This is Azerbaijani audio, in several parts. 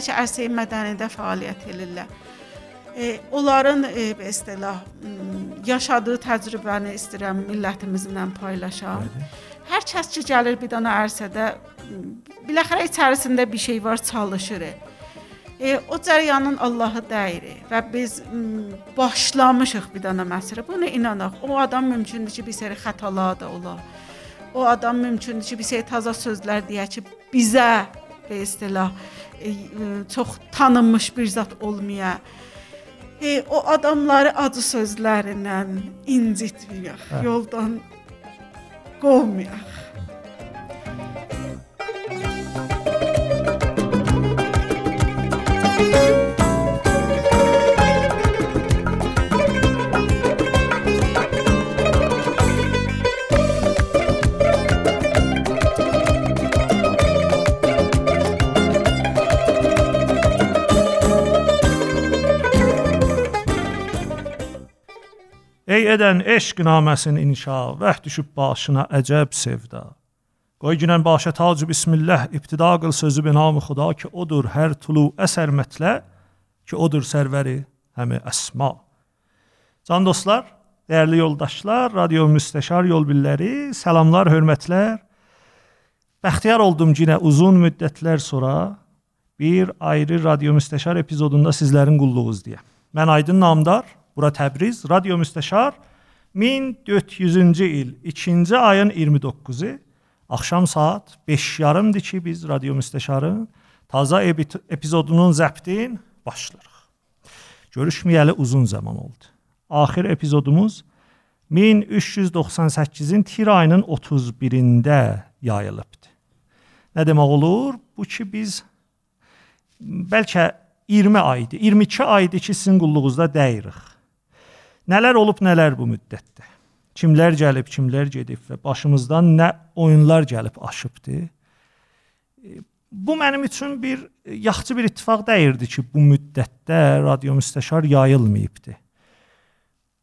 ki, ərsəyi mədəniyyətdə fəaliyyət edirlər. E, onların e, istilah yaşadığı təcrübəni istəyirəm millətimizlə paylaşam. Hər kəs ki gəlir bir dənə ərsədə biləxərə içərisində bir şey var, çalışır. E, o cəryanın Allahı dəyir və biz başlamışıq bir dənə məsələ. Buna inanaq. O adam mümkündür ki, bir sərə xətalar da ola. O adam mümkündür ki, bir sərə təzə sözlər deyə ki, bizə be istilah e, çox tanınmış bir zat olmaya. E, o adamları acı sözlərlə incitməyək, hə. yoldan qovmayaq. Ey edən eşq naməsin inşa, vəh düşüb başına əcəb sevda. Qoy günən başa tac bismillah ibtida qıl sözü bi namı xuda ki odur hər tulu əsər mətlə ki odur sərvəri həmi əsma. Can dostlar, dəyərli yoldaşlar, radio müstəşar yol billəri, salamlar, hörmətlər. Bəxtiyar oldum yenə uzun müddətlər sonra bir ayrı radio müstəşar epizodunda sizlərin qulluğunuz deyə. Mən Aydın Namdar Bura Təbriz, Radio Müstəşar 1400-cü il 2-ci ayın 29-u axşam saat 5:30-dır ki, biz Radio Müstəşarın taza epizodunun zəbtin başlayırıq. Görüşməyəli uzun zaman oldu. Axir epizodumuz 1398-in tir ayının 31-də yayılıbdı. Nə demək olur? Bu ki biz bəlkə 20 aydır, 22 aydır ki, sizin qulluğunuzda dəyirik. Nələr olub, nələr bu müddətdə? Kimlər gəlib, kimlər gedib və başımızdan nə oyunlar gəlib aşıbdı? Bu mənim üçün bir yaxşı bir ittifaq dəyirdi ki, bu müddətdə radio müstəşar yayılmayıbdı.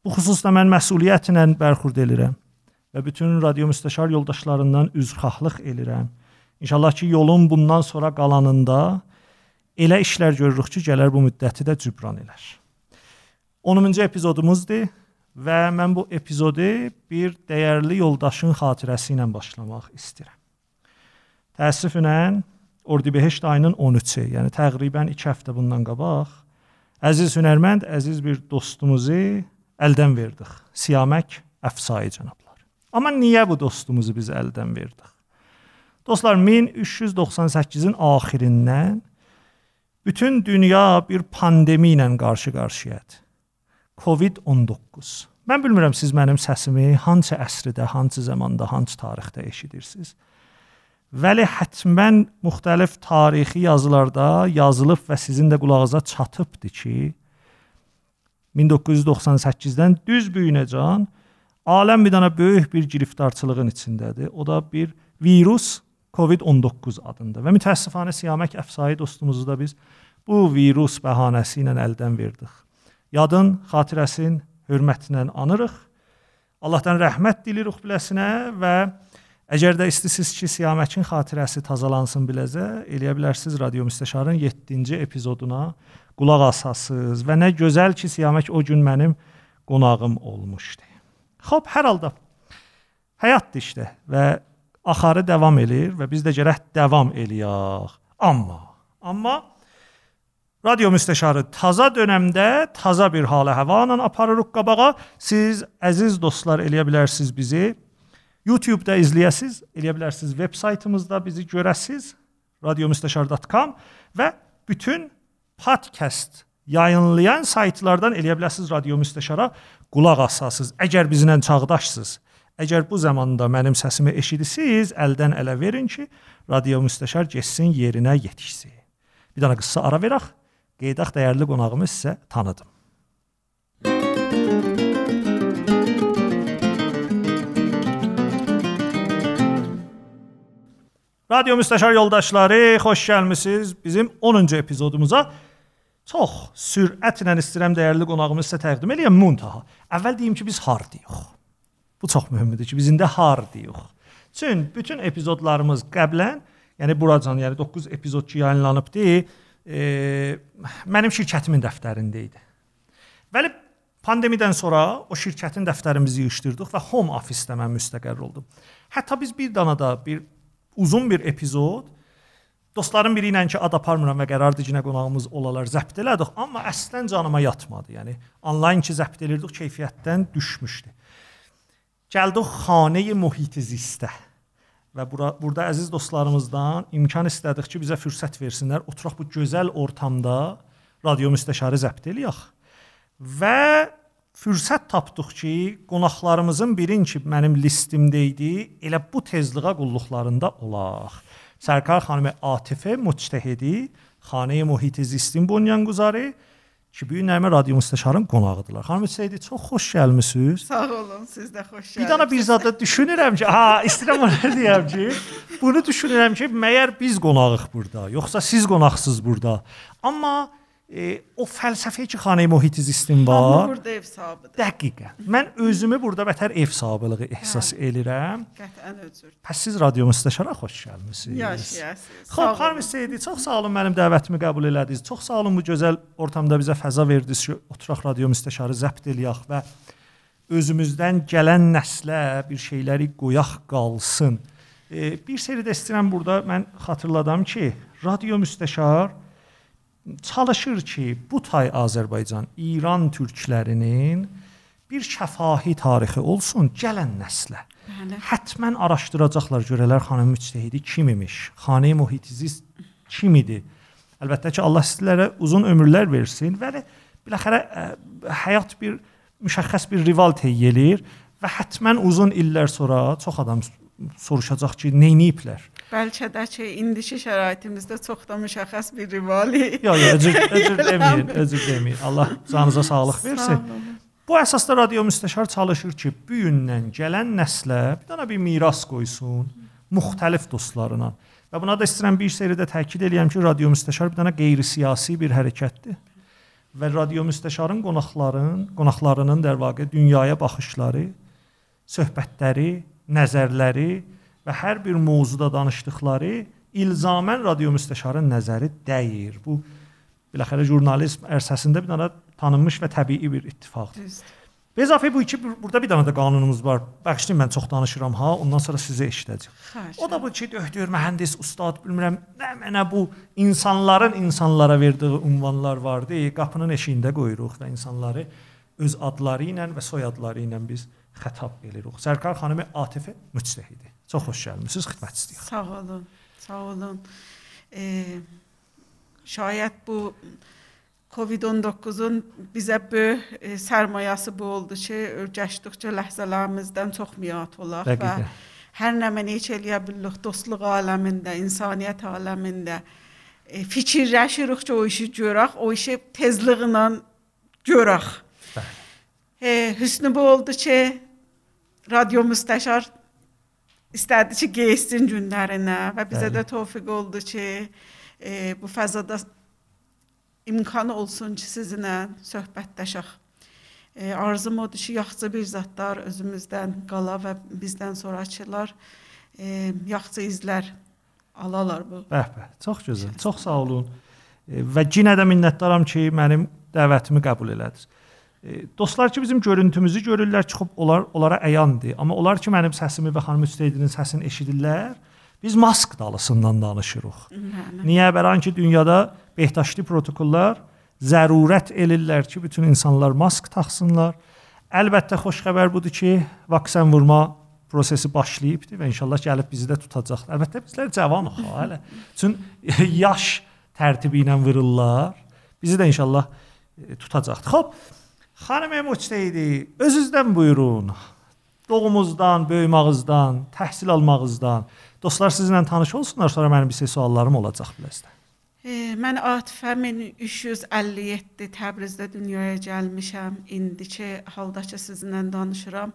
Bu xüsusda mən məsuliyyətlə bərxurd edirəm və bütün radio müstəşar yoldaşlarından üzrxahlıq edirəm. İnşallah ki, yolun bundan sonra qalanında elə işlər görürük ki, gələr bu müddəti də cübran elər. 10-cu epizodumuzdur və mən bu epizodu bir dəyərli yoldaşın xatirəsi ilə başlamaq istəyirəm. Təəssüflə Ordibehişt ayının 13-ü, yəni təqribən 2 həftə bundan qabaq əziz hünərmənd, əziz bir dostumuzu əldən verdik. Siyamək Əfsai cənablar. Amma niyə bu dostumuzu biz əldən verdik? Dostlar 1398-in axirindən bütün dünya bir pandemi ilə qarşı-qarşıyadır. COVID-19. Mən bilmirəm siz mənim səsimi hansı əsrdə, hansı zamanda, hansı tarixdə eşidirsiniz. Vəli hətmən müxtəlif tarixi yazılarda yazılıb və sizin də qulağınıza çatıbdı ki 1998-dən düz bu günəcən aləm bir dənə böyük bir giriftarçılığın içindədir. O da bir virus COVID-19 adında və mütəəssifanə Siyamək Əfsai dostumuzu da biz bu virus bəhanəsi ilə əldən verdik yadın, xatirəsin hörmətinə anırıq. Allahdan rəhmət dilirik biləsinə və əgər də istəsiz ki, Siyaməkin xatirəsi tazalansın biləcə, eləyə bilərsiniz radio müstəşarın 7-ci epizoduna qulaq asasınız və nə gözəl ki, Siyamək o gün mənim qonağım olmuşdu. Xoş, hər halda həyatdır işte və axarı davam eləyir və biz də gərək davam eləyək. Amma amma Radio müstəşarı taza dövrdə taza bir halə həva ilə aparırıq qabağa. Siz əziz dostlar eləyə bilərsiniz bizi YouTube-da izləyəsiz, eləyə bilərsiniz veb saytımızda bizi görəsiz radiomüstəşar.com və bütün podkast yayınlayan saytlardan eləyə bilərsiniz Radio Müstəşara qulaq asasınız. Əgər bizlə çağdaşsınız, əgər bu zamanda mənim səsimi eşidirsiniz, əldən ələ verin ki, Radio Müstəşar getsin yerinə yetişsin. Bir dənə qısa ara verək. Qeydaq dəyərli qonağımı sizə tanıdım. Radio müstəşar yoldaşları, xoş gəlmisiniz bizim 10-cu epizodumuza. Çox sürətlə istəyirəm dəyərli qonağımı sizə təqdim edeyim muntaha. Əvvəl deyim ki, biz hardayıq. Bu çox mühümdür ki, biz indi hardayıq. Çün bütün epizodlarımız qəblən Yəni buracan, yəni 9 epizod ki yayınlanıbdı, mənim şirkətimin dəftərində idi. Bəli, pandemiyadan sonra o şirkətin dəftərimizi yığışdırdıq və home office-də mən müstəqil oldum. Hətta biz bir dana da bir uzun bir epizod dostların biri ilə ki ad aparmıram və qərardır ki, nə qonağımız olalar zəbt elədik, amma əslən canıma yatmadı. Yəni onlayn ki zəbt elirdik, keyfiyyətdən düşmüşdü. Gəldik xanəyə mühit zistə və bura, burada əziz dostlarımızdan imkan istədik ki, bizə fürsət versinlər, oturaq bu gözəl ortamda radio müstəşarı zəbt eləyək. Və fürsət tapdıq ki, qonaqlarımızın birin ki, mənim listimdə idi, elə bu tezliyə qulluqlarında olaq. Sərkar xanım Atifə müctəhidi, xanə mühit zistin bunyanguzarı ki, bu gün Nəmə radio müstəşarın qonağıdılar. Xanım Müctəhidi çox xoş gəlmisiniz. Sağ olun, siz də xoş gəldiniz. Bir dana bir zada düşünürəm ki, ha, istəyirəm onu deyəm ki, bunu düşünürəm ki, məyər biz qonağıq burada, yoxsa siz qonaqsınız burada. Amma e, o fəlsəfə ki, xanə mühit zistin var. Hamı burada ev sahibidir. Dəqiqən. Mən özümü burada bətər ev sahibliyi ehsas eləyirəm. Qəətən özür. Pəs siz radio müstəşara xoş gəlmisiniz. Yaşayasınız. Xoş xanım Seyidi, çox sağ olun mənim dəvətimi qəbul elədiniz. Çox sağ olun bu gözəl ortamda bizə fəza verdiniz ki, oturaq radio müstəşarı zəbt eləyək və özümüzdən gələn nəslə bir şeyləri qoyaq qalsın. E, bir seri də istəyirəm burada mən xatırladam ki, radio müstəşar çalışır ki, bu tay Azərbaycan İran türklərinin bir şəfahi tarixi olsun gələn nəslə. Bəli. Həttəmən araşdıracaqlar görələr xanım müctəhidi kim imiş, xanə mühitiziz kim idi. Əlbəttə ki, Allah sizlərə uzun ömürlər versin və biləxərə həyat bir müşəxəs bir rival eləyir və həttəmən uzun illər sonra çox adam soruşacaq ki, nə ediblər? Bəlkə də ki, indiki şəraitimizdə çox da müşəxəs bir rivali. Yox, yox, özür, özür deməyin, özür deməyin. Allah canınıza sağlıq Sağ versin. Bu əsasda radio müstəşar çalışır ki, bu gündən gələn nəslə bir dənə bir miras qoysun müxtəlif dostlarına. Və buna da istəyirəm bir seridə təkid eləyəm ki, radio müstəşar bir dənə qeyri-siyasi bir hərəkətdir. Və radio müstəşarın qonaqların, qonaqlarının dər vaqe dünyaya baxışları, söhbətləri, nəzərləri və hər bir mövzuda danışdıqları ilzamən radio müstəşarın nəzəri dəyir. Bu biləxərə jurnalizm ərsəsində bir dənə tanınmış və təbii bir ittifaqdır. Düzdür. Bezafə bu iki burada bir dənə də qanunumuz var. Bağışlayın mən çox danışıram ha, ondan sonra sizə eşidəcəm. O da bu ki, döktür mühəndis, ustad, bilmirəm, nə mənə bu insanların insanlara verdiyi ünvanlar vardı. Qapının eşiyində qoyuruq və insanları öz adları ilə və soyadları ilə biz xətab edirik. Sərkar xanımı Atifə müctəhidi. Çox xoş gəlmisiniz, xidmət istəyirəm. Sağ olun. Sağ olun. Ee, şayət bu Covid-19-un bizə böyük e, sərmayəsi bu oldu ki, öyrəşdikcə ləhzələrimizdən çox miat olaq və Dəqiqən. hər nə mənə heç eləyə bilirik dostluq aləmində, insaniyyət aləmində e, fikirləşirik ki, o işi görək, o işi tezliklə görək. Bəli. E, hüsnü bu oldu ki, radio müstəşar istədi ki, getsin günlərinə və bizə Bəli. də tövfiq oldu ki, e, bu fəzada imkanı olsun ki, sizinlə söhbətləşək. E, arzum odur ki, yaxşı bir zətlər özümüzdən qala və bizdən sonrakılar e, yaxşı izlər alalar bu. Bəh, bəh. Çox gözəl. Çox sağ olun. E, Və yenə də minnətdaram ki, mənim dəvətimi qəbul elədiniz. E, Dostlar ki, bizim görüntümüzü görürlər, çıxıb onlar onlara əyandır. Amma onlar ki, mənim səsimi və xanım Üsteydinin səsini eşidirlər, biz mask dalısından danışırıq. Bəli. Niyə bəran ki, dünyada behdaşlı protokollar zərurət elirlər ki, bütün insanlar mask taxsınlar. Əlbəttə xoş xəbər budur ki, vaksin vurma prosesi başlayıbdı və inşallah gəlib bizi də tutacaq. Əlbəttə bizlər cavanıq hələ. Çün yaş tərtibi ilə vururlar. Bizi də inşallah e, tutacaqdır. Xoş. Xanım Emoçteydi, özünüzdən buyurun. Doğumuzdan, böyümağınızdan, təhsil almağınızdan. Dostlar sizinlə tanış olsunlar, sonra mənim bir şey suallarım olacaq biləsdə. E, mən Atifə 1357 Təbrizdə dünyaya gəlmişəm. İndiki haldakı sizinlə danışıram.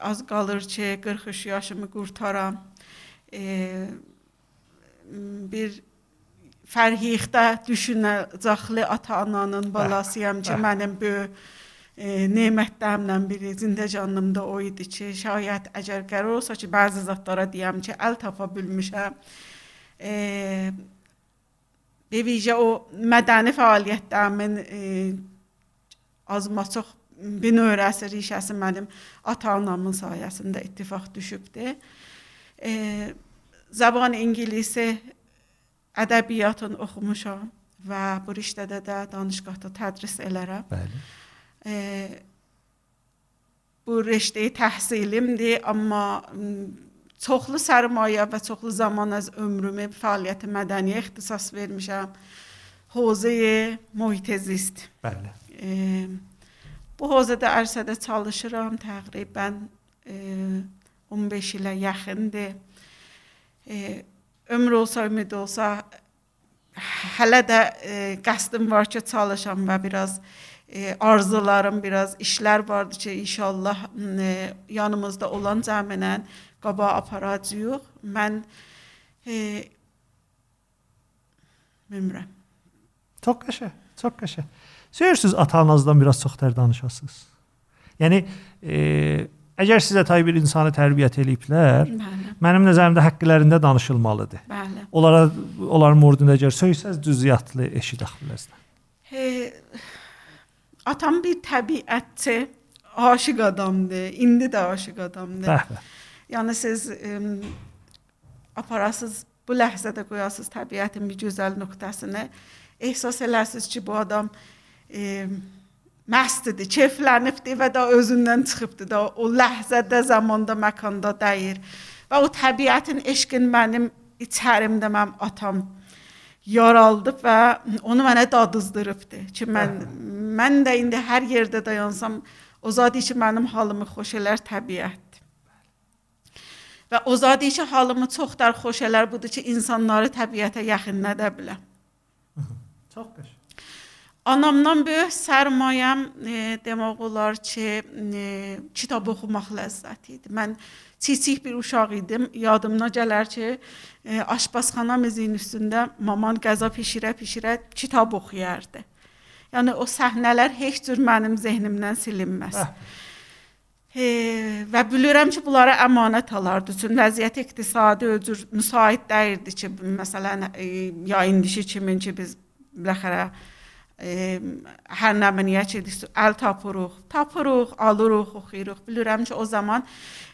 Az qalır ki, 43 yaşımı qurtaram. E, bir fərhixdə düşünəcəkli ata-ananın balasıyam ki, mənim böyük nemətlərimdən biri zində canımda o idi ki, şayət əgər qərar olsa ki, bəzi zətlara deyəm ki, əl tapa bilmişəm. E, Bevicə o mədəni fəaliyyətlərimin e, azmaçıq binöyrəsi rişəsi mənim ata-anamın sayəsində ittifaq düşübdü. E, zaban ingilisi ədəbiyyatını oxumuşam və bu riştədə də danışqahda tədris elərəm. Bəli bu rəştəyi təhsilimdir, amma çoxlu sərmayə və çoxlu zaman az ömrümü fəaliyyətə mədəniyə ixtisas vermişəm. Hozəyə muhitezist. Bəli. E, bu hozədə ərsədə çalışıram təqribən e, 15 ilə yaxındır. E, ömür olsa, ümid olsa hələ də e, qəsdim var ki, çalışam və biraz e, arzularım, biraz işlər vardı ki, inşallah e, yanımızda olan cəminə qaba aparacağıq. Mən e, bilmirəm. Çox qəşəng, çox qəşəng. Söyürsüz ata-ananızdan biraz çox tər danışasınız. Yəni e, əgər sizə tay bir insanı tərbiyət eləyiblər, Bəli. mənim nəzərimdə haqqlarında danışılmalıdır. Bəli. Onlara onların murdunda əgər söysəz düzüyatlı eşidək bilərsiniz. E, atam bir təbiətçi, aşiq adamdır. İndi də aşiq adamdır. Bəh, bəh. Yəni siz ə, aparasız bu ləhzədə qoyasız təbiətin bir gözəl nöqtəsini ehsas eləsiniz ki, bu adam ə, məstdir, keyflənibdir və də özündən çıxıbdır da o ləhzədə, zamanda, məkanda dəyir. Və o təbiətin eşqin mənim içərimdə mənim atam yaraldıb və onu mənə dadızdırıbdı ki, mən mən də indi hər yerdə dayansam o zadi ki, mənim halımı xoş elər təbiət. Və o zadi ki, halımı çox dar xoş elər budur ki, insanları təbiətə yaxınlada bilər. Çox qəşəng. Anamdan böyük sərmayəm e, demək olar ki, e, kitab oxumaq ləzzəti idi. Mən kiçik bir uşaq idim. Yadımda gələr ki, e, aşpazxana mizinin üstündə maman qəza bişirə-bişirə kitab oxuyardı. Yəni o səhnələr heç cür mənim zehnimdən silinməz. Bəh. E, və bilirəm ki, bunlara əmanət alardı. Çünki vəziyyət iqtisadi öcür müsait deyildi ki, məsələn, e, ya indiki kimin ki biz biləxərə hər nə ki, əl tapırıq, tapırıq, alırıq, oxuyuruq. Bilirəm ki, o zaman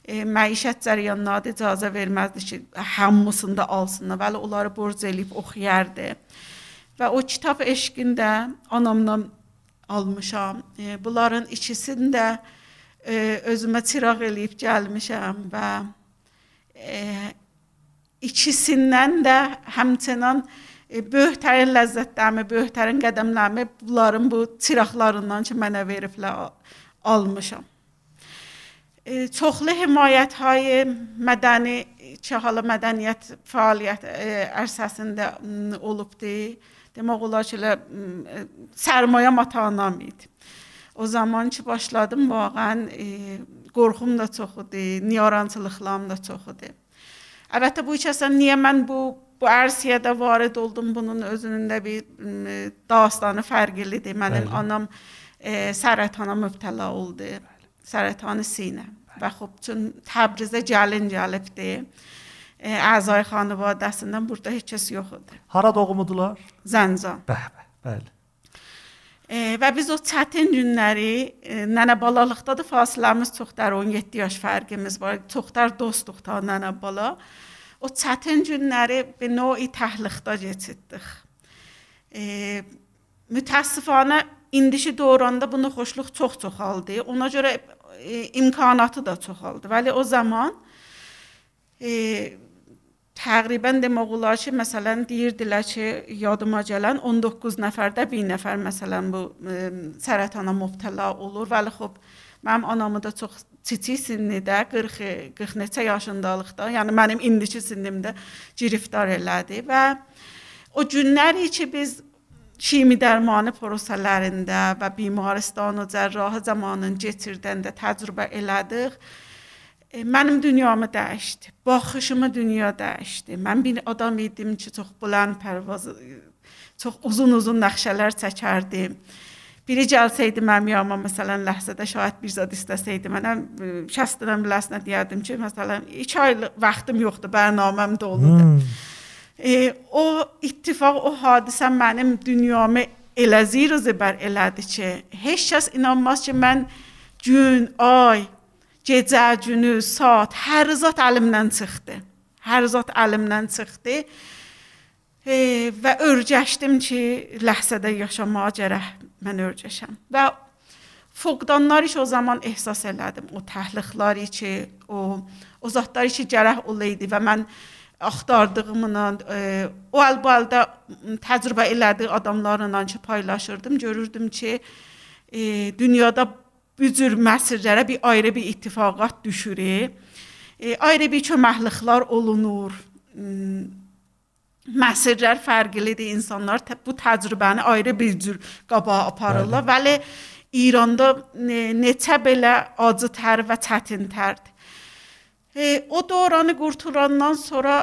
e, məişət cərəyanına da icazə verməzdi ki, hamısını da alsınlar, bəli onları borc eləyib oxuyardı. Və o kitab eşqində anamdan almışam. E, bunların ikisini də e, özümə çıraq eləyib gəlmişəm və e, ikisindən də həmçinin e, E, böyüklərin ləzzətlərini, böyüklərin qədəmlərini bunların bu çıraqlarından ki mənə veriblər almışam. E, çoxlu himayəthayi mədəni çahalı mədəniyyət fəaliyyət e, ərsəsində olubdu. Demək olar ki, sərmayəm ata-anam idi. O zaman ki başladım vaqən qorxum da çox idi, niyarançılıqlarım da çox idi. Əlbəttə bu içəsən niyə mən bu bu ərsiyyə də varid oldum. Bunun özünün də bir dastanı fərqlidir. Mənim Bəli. anam e, sərətana mübtəla oldu. Sərətanı sinə. Və xub çün Təbrizə gəlin gəlibdi. E, əzay xanavadəsindən burada heç kəs yox idi. Hara doğumudular? Zəncan. Bəh, bəh, bəli. E, və biz o çətin günləri e, nənə balalıqda da fasiləmiz çoxdur, 17 yaş fərqimiz var. Çoxdur dostuq ta nənə bala. O çətin günləri bir növ təhliqdə keçirdik. E, mütəəssifanə indiki dövrəndə bunu xoşluq çox çoxaldı. Ona görə e, imkanatı da çoxaldı. Vəli o zaman e, təqribən demək olar ki, məsələn deyirdilər ki, yadıma gələn 19 nəfərdə bir nəfər məsələn bu e, sərətana mübtəla olur. Vəli xub mənim anamı da çox kiçik sinnidə 40 40 neçə yaşındalıqda, yəni mənim indiki sinnimdə giriftar elədi və o günləri ki biz kimi dərmanı proseslərində və bimaristan və cərrah zamanın keçirdəndə təcrübə elədik. E, Mənim dünyamı dəyişdi. Baxışımı dünya dəyişdi. Mən bir adam idim ki, çox buland pərvaz, çox uzun-uzun naxşələr çəkərdim. Biri gəlsəydi mənim yanıma məsələn ləhzədə şahid bir zad istəsəydi mənə e, şəstdən biləsinə deyərdim ki, məsələn 2 aylıq vaxtım yoxdur, bərnaməm doludur. Hmm. E, o ittifaq, o hadisə mənim dünyamı elə zir zəbər elədi ki, heç kəs inanmaz ki, mən gün, ay, gecə, günü, saat, hər zat əlimdən çıxdı. Hər zat əlimdən çıxdı. E, və örgəşdim ki, ləhzədə yaşamağa gərək mən örgəşəm. Və Foqdanlar iş o zaman ehsas elədim. O təhliqləri ki, o o zatları ki, gərək olaydı və mən axtardığımla e, o əlbalda təcrübə elədiyi adamlarla ki, paylaşırdım, görürdüm ki, e, dünyada bu cür məsirlərə bir ayrı bir ittifaqat düşür. E, ayrı bir köməkliklər olunur. Məsirlər fərqlidir, insanlar bu təcrübəni ayrı bir cür qabağa aparırlar, Bəli. vəli İranda neçə belə acıtər və çətinlərdir. E, o dövrəni qurtarandan sonra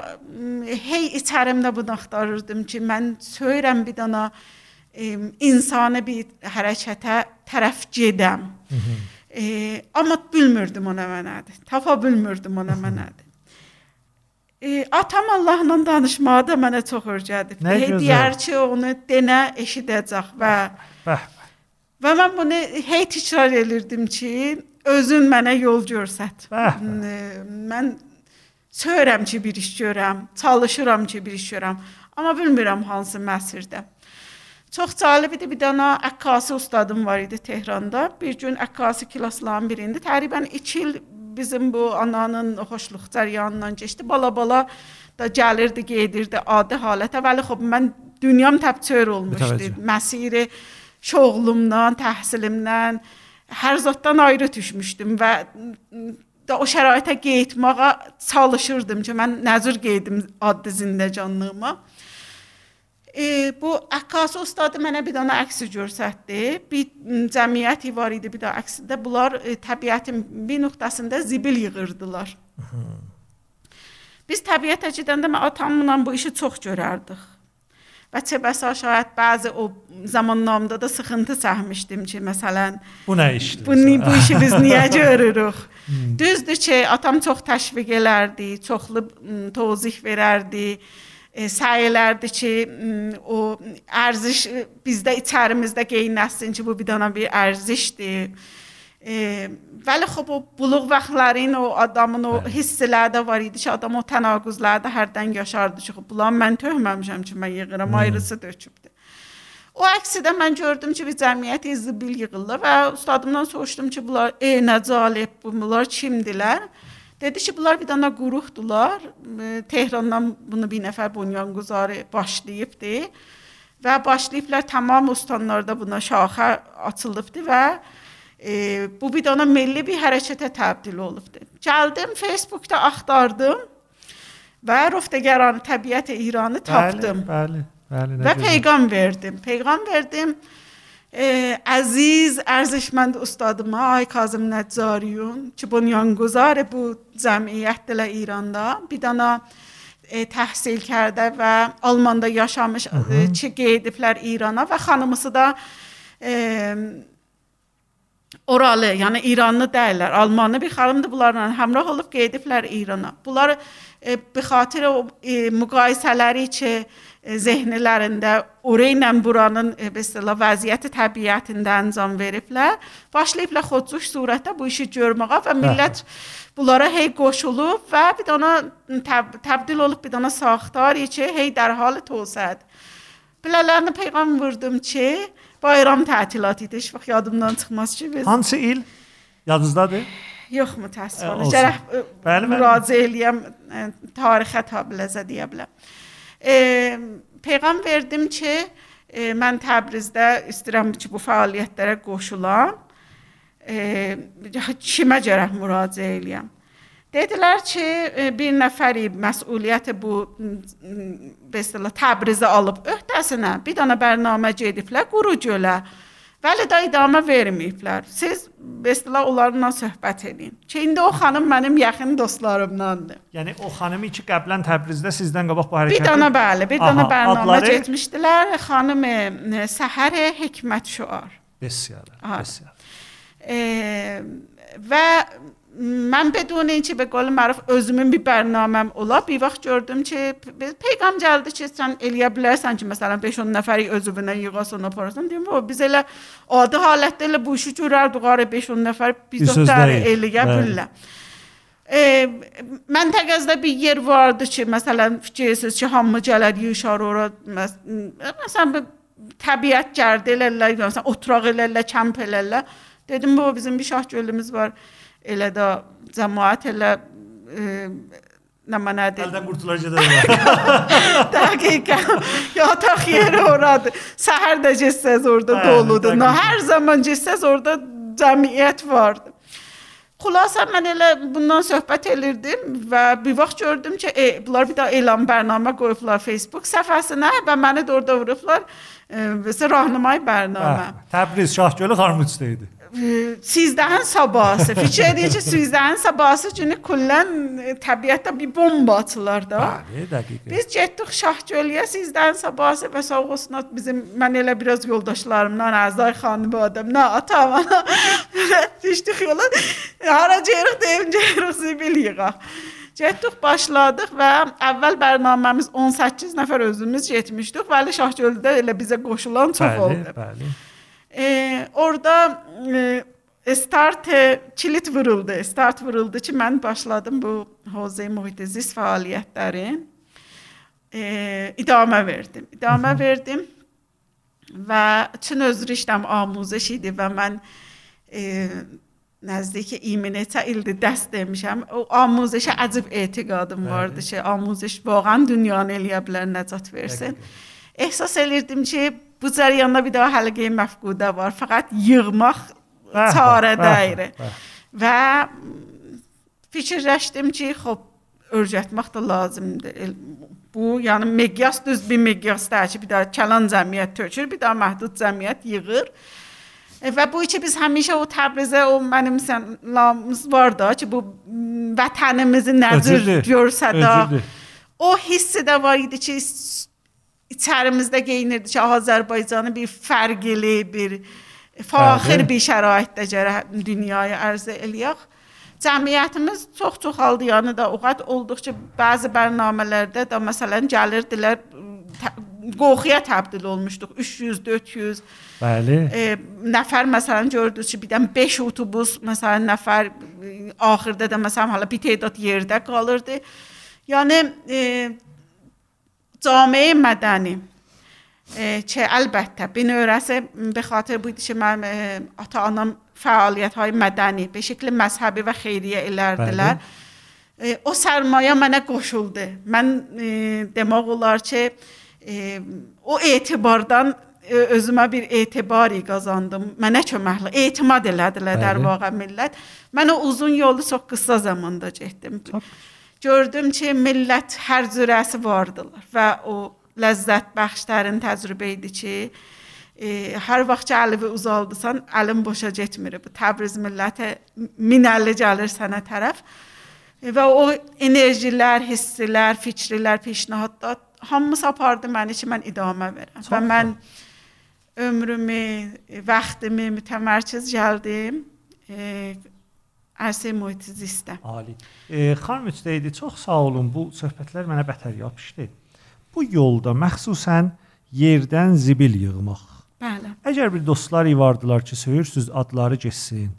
hey içərimdə bunu axtarırdım ki, mən söyürəm bir dana e, insani bir hərəkətə tərəf gedəm. E, amma bilmirdim o nə mənadır. Tapa bilmirdim o nə mənadır. E, atam Allahla danışmağı da mənə çox öyrədib. Ki, onu denə eşidəcək və bəh Və mən bunu hey təkrar elirdim ki, özün mənə yol göstər. Mən söyürəm ki, bir iş görəm, çalışıram ki, bir iş görəm, amma bilmirəm hansı məsirdə. Çox cəlib idi. Bir dənə əkkasi ustadım var idi Tehranda. Bir gün əkkasi klassların birində təqribən 2 il bizim bu ananın xoşluq cəryanından keçdi. Bala-bala da gəlirdi, gedirdi adi halətə. Vəli xop mən dünyam təbçör olmuşdu. Məsiri şoğlumdan, təhsilimdən, hər zətdən ayrı düşmüşdüm və da o şəraitə getməyə çalışırdım ki, mən nəzir qeydim adlı zindəcanlığıma. E, bu əkkası ustadı mənə bir dənə əksi göstərdi. Bir cəmiyyət var idi bir də əksində. Bunlar e, təbiətin bir nöqtəsində zibil yığırdılar. Biz təbiətə gedəndə mən atamla bu işi çox görərdik. Və çə bəsa şayət bəzi o zamannamda da sıxıntı çəkmişdim ki, məsələn, bu nə işdir? Bu, bu işi biz niyə görürük? Hmm. Düzdür ki, atam çox təşviq elərdi, çoxlu tozih verərdi. E, E, səylərdir ki, mm, o ərziş e, bizdə içərimizdə geyinəsin ki, bu bir dana bir ərzişdir. E, vəli xop o buluq vaxtların o adamın o hissələri var idi ki, adam o tənaquzlarda hərdən yaşardı ki, bulan mən töhməmişəm ki, mən yığıram, hmm. ayrısı dökübdü. O əksidə mən gördüm ki, bir cəmiyyət izbil yığılır və ustadımdan soruşdum ki, bunlar e, nə calib, bunlar kimdilər? Dedi ki, bunlar bir dənə quruxdular. Tehrandan bunu bir nəfər bunyanguzarı başlayıbdı və başlayıblar tamam ustanlarda buna şaxə açılıbdı və e, bu bir dana milli bir hərəkətə təbdil olubdu. Gəldim Facebookda axtardım və Roftegaran təbiət İranı tapdım. Bəli, bəli, bəli. Və peyğam verdim. Peyğam verdim. E, əziz, ərzişmənd ustadıma Ay Kazım Nəccariyon ki, bunyanguzar bu cəmiyyətlə İranda bir dana e, təhsil کرده və Almanda yaşamış e, ki, gediblər İrana və xanımısı da e, oralı, yəni İranlı deyillər, Almanlı bir xanımdır bunlarla həmrəh olub gediblər İrana. Bunlar e, bi xatir o e, müqayisələri ki, e, zehnilərində orayla buranın e, belə vəziyyəti təbiətində əncam veriblər. Başlayıblar xodcuş surətdə bu işi görməyə və millət bunlara hey qoşulub və bir dana təb təbdil olub bir dana saxtarı ki, hey در حال توسعه. Bilələrini peyğam vurdum ki, bayram tətilatı idi. Heç vaxt yadımdan çıxmaz ki biz. Hansı il? Yadınızdadır? Yox, mütəəssifانه. Gərək bəli, müraciə eləyəm e, tarixə tabiləzə deyə bilərəm. Peyğam verdim ki, e, mən Təbrizdə istəyirəm ki, bu fəaliyyətlərə qoşulam. E, kimə gərək müraciə eləyəm? Dedilər ki, e, bir nəfəri məsuliyyəti bu be istilah Təbrizə alıb öhdəsinə bir dənə bərnamə gediblər Quru Vəli də idamə verməyiblər. Siz istilah onlarla söhbət edin. Ki indi o xanım mənim yaxın dostlarımdandır. Yəni o xanımı ki qəblən Təbrizdə sizdən qabaq bu hərəkəti Bir dənə bəli, bir dənə bərnamə getmişdilər. Xanım Səhər Hikmət Şuar. Bəsiyar. Bəsiyar. E, və mən بدون اینکه به قول معروف özümün bir bərnaməm ola, bir vaxt gördüm ki, peyğam gəldi ki, sən eləyə bilərsən ki, məsələn 5-10 nəfəri özünə yığasan, aparasan. Deyim, o biz elə adi halətdə elə bu işi görərdik, qarə 5-10 nəfər biz otlar eləyə bilirlər. E, məntəqəzdə bir yer vardı ki, məsələn fikirsiz ki, hamı gələr yığışar ora. Məsələn təbiət gərdi elərlər, məsələn oturaq elərlər, kamp elərlər. Dedim bu bizim bir şah gölümüz var. Elə də cəmaət elə e, nə mənədir? Əldən qurtulacaq Dəqiqən. Yataq yeri oradır. Səhər də getsəz orada doludur. Nə hər zaman getsəz orada cəmiyyət vardı. Xülasə mən elə bundan söhbət elirdim və bir vaxt gördüm ki, e, bunlar bir də elan bərnamə qoyublar Facebook səhifəsinə və məni də orada vurublar. E, və rahnamay bərnamə. Təbriz Şahgölü Xarmüzdə idi. 13 sabahısı. Fikir edin ki, 13 sabahısı günü kullən təbiətdə bir bomba açılar da. Bəli, dəqiqə. Biz getdik Şahgölyə 13 sabahısı və sağ olsun bizim mən elə biraz yoldaşlarımdan Əzay nə atam, düşdük yola. Hara gedirik deyim, gedirik zibil yığaq. Getdik, başladıq və əvvəl bərnaməmiz 18 nəfər özümüz getmişdik. Bəli, Şahgöldə elə bizə qoşulan çox bəli, oldu. Bəli. E, orada e, Estarte çilit vuruldu. Estart vuruldu ki, mən başladım bu Hozey Muhitiziz fəaliyyətləri e, idamə verdim. İdamə Hı -hı. verdim və Çin özrü işləm amuzəş idi və mən e, nəzdiki 20 ildir dərs demişəm. O amuzəşə əcib etiqadım Bəli. vardı ki, amuzəş vağan dünyanı eləyə bilər, nəcat versin. Bəli. Ehsas elirdim ki, bu cərəyanda bir daha həlqəyə məfqudə var. Fəqət yığmaq çarə deyil. Və fikirləşdim ki, xop örgətmək də lazımdır. Bu, yəni miqyas düz bir miqyas deyil ki, bir daha kəlan cəmiyyət tökür, bir daha məhdud cəmiyyət yığır. Və bu ki biz həmişə o Təbrizə o mənim sənlamız var da ki, bu vətənimizi nəzir görsə də o hissi də var idi ki, içərimizdə geyinirdi ki, Azərbaycanı bir fərqli, bir faxir bir şəraitdə gərək dünyaya ərz eləyək. Cəmiyyətimiz çox-çox halda yəni da oqat olduqca bəzi bərnamələrdə də məsələn gəlirdilər qoxuya təbdil olmuşduq 300 400 Bəli. E, nəfər məsələn gördünüz ki, birdən 5 otobus məsələn nəfər axırda da məsələn hala bir tədad yerdə qalırdı. Yəni e, جامعه مدنی که البته به نورسه به خاطر بودی که من ata anam fəaliyyət های mədəni به şəkil məzhəbi və xeyriyyə elərdilər. E, o sərmayə mənə qoşuldu. Mən e, demək olar ki, e, o etibardan e, özümə bir etibari qazandım. Mənə köməkli, etimad elədilər Bəli. در واقع millət. Mən o uzun yolu çox qısa zamanda getdim. Çok gördüm ki, millət hər cürəsi vardılar və o ləzzət bəxşlərin təcrübə idi ki, e, hər vaxt ki əlivi uzaldısan, əlin boşa getmir. Bu Təbriz milləti minəlli gəlir sənə tərəf. E, və o enerjilər, hisslər, fikrlər, peşnahadlar hamısı apardı məni ki, mən idamə verəm. Və mən ömrümü, vaxtımı mütəmərkəz gəldim. E, Ərsə mühit zistə. Ali. E, xanım Müstəyidi, çox sağ olun. Bu söhbətlər mənə bətər yapışdı. Bu yolda məxsusən yerdən zibil yığmaq. Bəli. Əgər bir dostlar vardılar ki, söyürsüz adları keçsin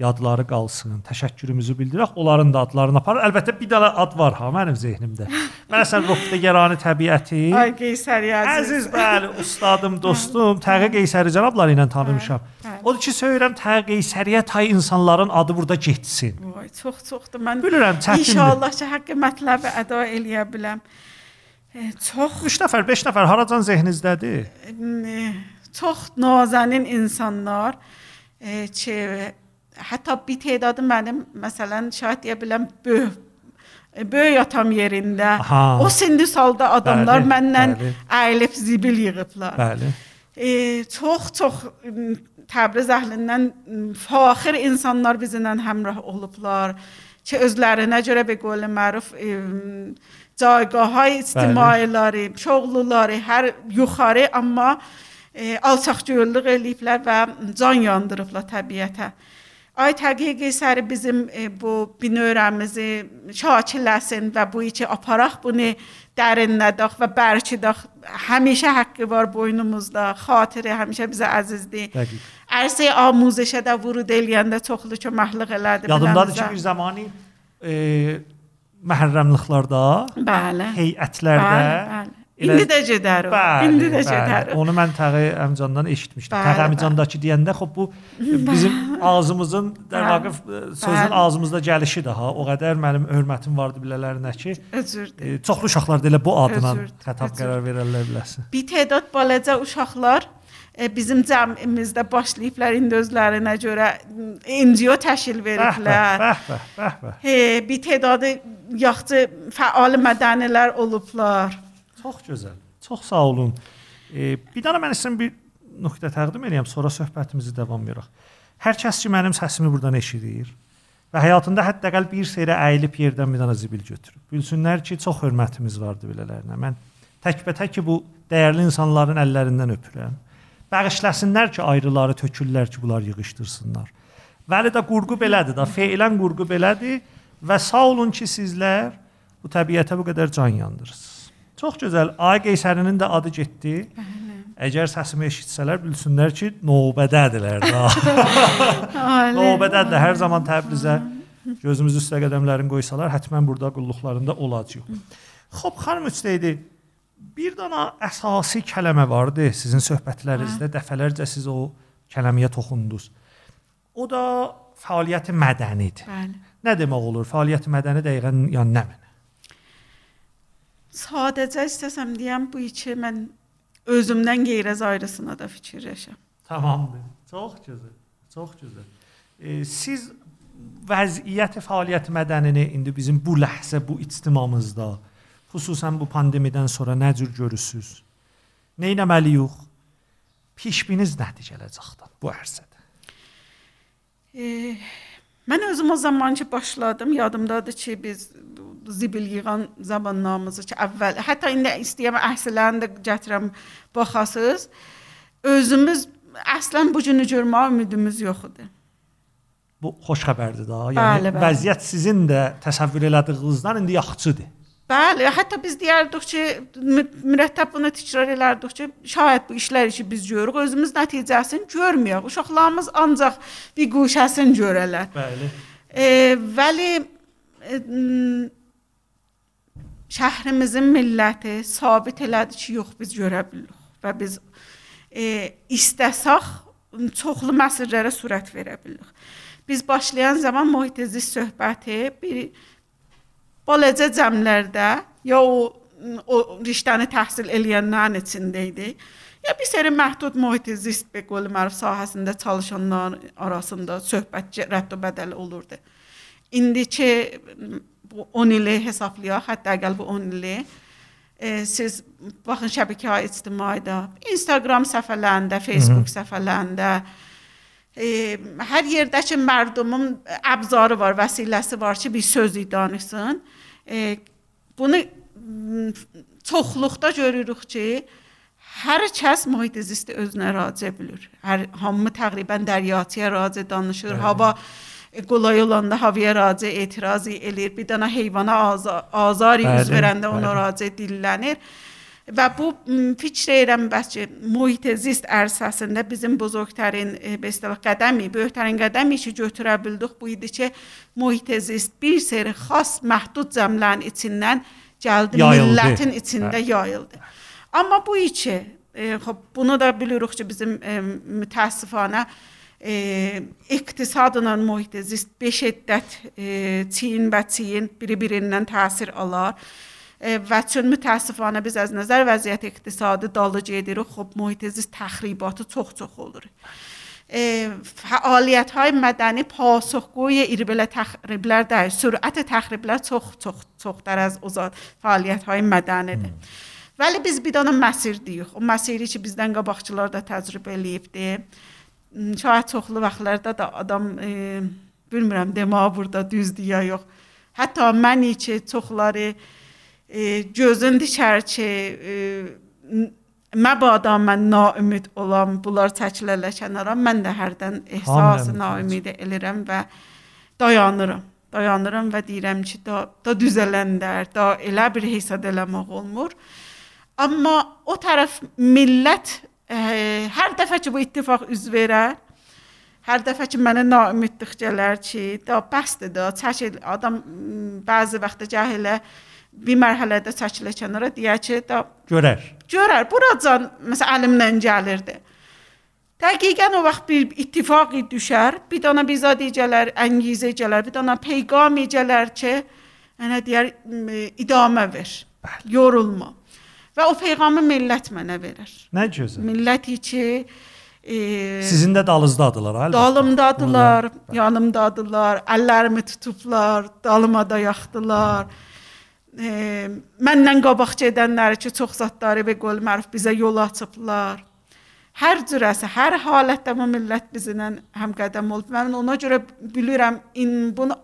yadları qalsın, təşəkkürümüzü bildirək. Onların da adlarını aparır. Əlbəttə bir dənə ad var ha mənim zehnimdə. Məsələn, Rofdəgərani təbiəti. Ay Qeysəri əziz. Əziz, bəli, ustadım, dostum, Təğə Qeysəri cənabları ilə tanımışam. Odur ki, söyürəm Təğə Qeysəriyə tay insanların adı burada getsin. Vay, çox-çoxdur. Mən bilirəm, çətindir. İnşallah ki, haqqı mətləbi əda eləyə biləm. E, çox 3 nəfər, 5 nəfər haracan zehnizdədir? E, çox nazənin insanlar e, ki hətta bir tədadı mənim məsələn şahid deyə biləm böyük böyük atam yerində Aha. o sindi salda adamlar bəli, məndən bəli. əyilib zibil yığıblar. Bəli. E, çox çox Təbriz əhlindən faxir insanlar bizimlə həmrəh olublar ki özlərinə görə be qol məruf e, caygahhay ictimailəri, şoğluları hər yuxarı amma e, alçaqgörlük eləyiblər və can yandırıblar təbiətə. Ay Təqiyə Qeysəri bizim e, bu binövrəmizi şakirləsin və bu içi aparaq bunu dərinlədək və bərkidək. Həmişə haqqı var boynumuzda. Xatirə həmişə bizə əzizdir. Dəqiq. Ərsə amuzişə də vurud eləyəndə çoxlu köməklik elədi. Yadımdadır ki, bir zamanı e, məhərrəmliklərdə, Bəli. heyətlərdə Bəli, bəli. Elə- İndi də gedər o. Bəli, İndi də gedər. Onu mən Təği Əmcandan eşitmişdim. Təği Əmcandakı deyəndə xop bu bizim ağzımızın Bəli, dəvaqif sözün bəli. ağzımızda gəlişi daha o qədər mənim hörmətim vardı bilələrinə ki, e, çoxlu uşaqlar da elə bu adla xətab qərar verərlər biləsən. Bir tədad balaca uşaqlar e, bizim cəmimizdə başlayıblar indi özlərinə görə NGO təşkil veriblər. bəh, bəh, bəh, bəh. He, bir tədadı yaxşı fəal mədənilər olublar. Çox gözəl. Çox sağ olun. E, bir dənə mən istəyirəm bir nöqtə təqdim edeyim, sonra söhbətimizi davam edək. Hər kəs ki mənim səsimi burdan eşidir və həyatında hətta qəl bir seyirə əyilib yerdən bir dənə zibil götürüb. Bilsinlər ki, çox hörmətimiz vardı belələrinə. Mən təkbətək ki bu dəyərli insanların əllərindən öpürəm. Bağışlasınlar ki, ayrıları tökürlər ki, bunlar yığışdırsınlar. Vəli də qurğu belədir da, feilən qurğu belədir və sağ olun ki, sizlər bu təbiətə bu qədər can yandırırsınız. Çox gözəl. Ay Qeysərinin də adı getdi. Əgər səsimi eşitsələr bilsinlər ki, növbədədirlər növbədədir. Hər zaman Təbrizə gözümüz üstə qədəmlərini qoysalar, həttəmən burada qulluqlarında olacağıq. Xoş xanım Üstəydi. Bir dənə əsasi kəlmə vardı sizin söhbətlərinizdə. Dəfələrcə siz o kəlməyə toxundunuz. O da fəaliyyət mədənidir. Bəli. Nə demək olur? Fəaliyyət mədəni dəqiqən yəni nə mənə? Sadəcə istəsəm deyəm bu içi mən özümdən qeyriz ayrısına da fikirləşəm. Tamamdır. Çox gözəl. Çox gözəl. E, siz vəziyyət fəaliyyət mədənini indi bizim bu ləhzə, bu ictimamızda, xüsusən bu pandemiyadan sonra nə cür görürsüz? Nə etməliyik? Pişbiniz nədir gələcəkdən bu ərsədə? E, mən özüm o zaman ki başladım, yadımdadır ki biz zibil yığan zamanlarımızı ki əvvəl, hətta indi istəyirəm əhsillərini də gətirəm baxasız. Özümüz əslən bu günü görmək ümidimiz yox idi. Bu xoş xəbərdir da. Bəli, Yəni bəli. vəziyyət sizin də təsəvvür elədiyinizdən indi yaxşıdır. Bəli, hətta biz deyərdik ki, mü- mürəttəb bunu təkrar elərdik ki, şayət bu işlər işi biz görürük, özümüz nəticəsini görməyək. Uşaqlarımız ancaq bir guşəsini görərlər. Bəli. E, vəli e, şəhrimizin milləti sabit elədi ki, yox biz görə bilirik və biz e, istəsək çoxlu məsələlərə sürət verə bilirik. Biz başlayan zaman mühit zist söhbəti bir balaca cəmlərdə ya o o riştəni təhsil eləyənlərin içində idi. Ya bir seri məhdud mühit zist be qol məruf sahəsində çalışanlar arasında söhbət rədd və bədəl olurdu. İndiki bu 10 ili hesablayaq, hətta əgər bu 10 ili e, siz baxın şəbəkə ictimaidə, Instagram səhifələrində, Facebook səhifələrində e, hər yerdə ki mərdumun əbzarı var, vəsiləsi var ki, bir sözü danışsın. E, bunu çoxluqda görürük ki, hər kəs mühit zisti özünə raci bilir. Hər hamı təqribən dəryaçıya raci danışır. Bəli. Hava qolay olanda havaya raci etiraz eləyir. Bir dənə heyvana azar, azar yüz verəndə ona bəli. raci dillənir. Və bu fikr edirəm bəs ki, mühit zist ərsəsində bizim buzurgtərin e, be istilah qədəmi, böyüklərin qədəmi ki, götürə bildik bu idi ki, mühit zist bir seri xas məhdud cəmlərin içindən gəldi, Yayıldı. millətin içində yayıldı. Amma bu içi, e, xop bunu da bilirik ki, bizim e, mütəəssifanə e, iqtisadla mühit zist be şiddət e, Çin və Çin biri-birindən təsir alar. E, və çün mütəəssifanə biz az nəzər vəziyyət iqtisadi dalı gedirik, xop mühit zist təxribatı çox-çox olur. E, fəaliyyət‌های mədəni pasıxgoy iri belə təxriblər də, sürət təxriblər çox-çox çoxdur az uzad fəaliyyət‌های mədənidir. Vəli biz bir dənə məsir deyirik. O məsiri ki bizdən qabaqçılar da təcrübə eləyibdi. M, Şayət çoxlu vaxtlarda da adam e, bilmirəm deməyə burada düzdür ya yox. Hətta mən ki çoxları e, gözün dikər ki, e, məbada mən naümid olam, bunlar çəkilərlər kənara, mən də hərdən ehsas Hamı naümid elirəm və dayanıram. Dayanıram və deyirəm ki, da da düzələndər, da elə bir hesab eləmək olmur. Amma o tərəf millət ə, hər dəfə ki bu ittifaq üz verər, hər dəfə ki mənə naümidlik gələr ki, da bəsdir da, çəkil adam bəzi vaxt cəhilə bir mərhələdə çəkilə kənara deyər ki, da Görər. görər buracan məsələn əlimdən gəlirdi. Dəqiqən o vaxt bir ittifaqı düşər, bir dana bizadicələr, əngizəcələr, bir dana peyğamicələr ki, yəni deyər idamə ver. Bəli. Yorulma. Və o peyğamı millət mənə verir. Nə gözəl. Milləti ki e, Sizin də dalınızdadılar əlbəttə. dalımdadılar, yanımdadılar, əllərimi tutublar, dalıma da yaxdılar. E, məndən qabaq gedənləri ki, çox zətləri və qol məruf bizə yol açıblar. Hər cürəsi, hər halətdə bu millət bizlə həmqədəm olub. Mən ona görə bilirəm in bunu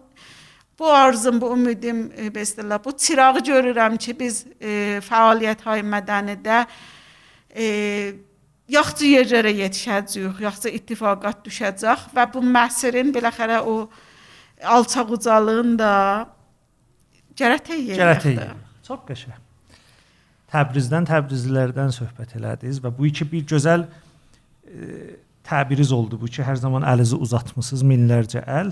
bu arzum, bu ümidim e, bəstələ bu çırağı görürəm ki, biz e, fəaliyyətlər mədənidə e, yaxşı yerlərə yetişəcəyik, yaxşı ittifaqat düşəcək və bu məhsərin beləxərə o alçaq ucalığın da cərətə yerdir. Çox qəşəng. Təbrizdən Təbrizlilərdən söhbət elədiniz və bu iki bir gözəl e, təbiriz oldu bu ki, hər zaman əlizi uzatmısınız minlərcə əl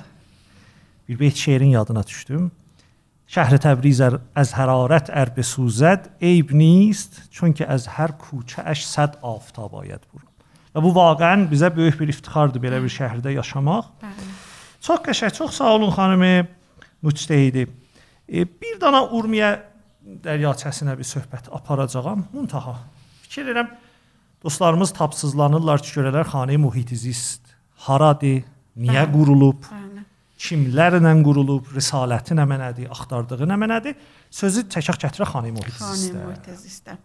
bir beyt şeirin yadına düşdüm. Şəhri Təbriz əz hərarət ər besuzəd eyb nist, çünki əz hər küçə əş səd aftab ayəd burun. Və bu vaqəən bizə böyük bir iftixardır belə bir şəhərdə yaşamaq. Bəli. Çox qəşəng, çox sağ olun xanımı müctehidi. E, bir dana Urmiya dəryaçəsinə bir söhbət aparacağam. Muntaha. Fikir edirəm dostlarımız tapsızlanırlar ki, görələr xanə muhitizist. Haradır? Niyə Bəli. qurulub? Bəli kimlərlə qurulub, risaləti nə mənadır, axtardığı nə mənadır? Sözü təkrar gətirə Xanə Muhtəzistə. Xanə Muhtəzistə.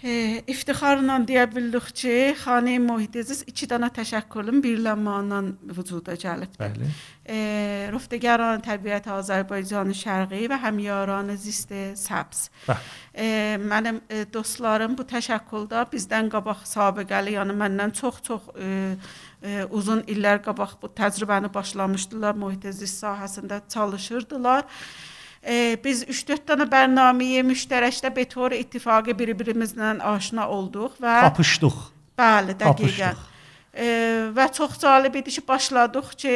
E, iftixarla deyə bildik ki, Xanə Muhitəziz 2 dənə təşəkkülün birlənməyindən vücuda gəlibdir. Bəli. E, Rufdəgaran təbiət Azərbaycanın şərqi və həmyaranı zist səbs. E, mənim e, dostlarım bu təşəkküldə bizdən qabaq sabiqəli, yəni məndən çox-çox e, uzun illər qabaq bu təcrübəni başlamışdılar, mühit əziz sahəsində çalışırdılar. E, biz 3-4 dənə proqramı müştərəkdə Betor ittifaqı bir-birimizlə aşina olduq və tapışdıq. Bəli, dəqiqən. E, və çox cəlib idi ki, başladıq ki,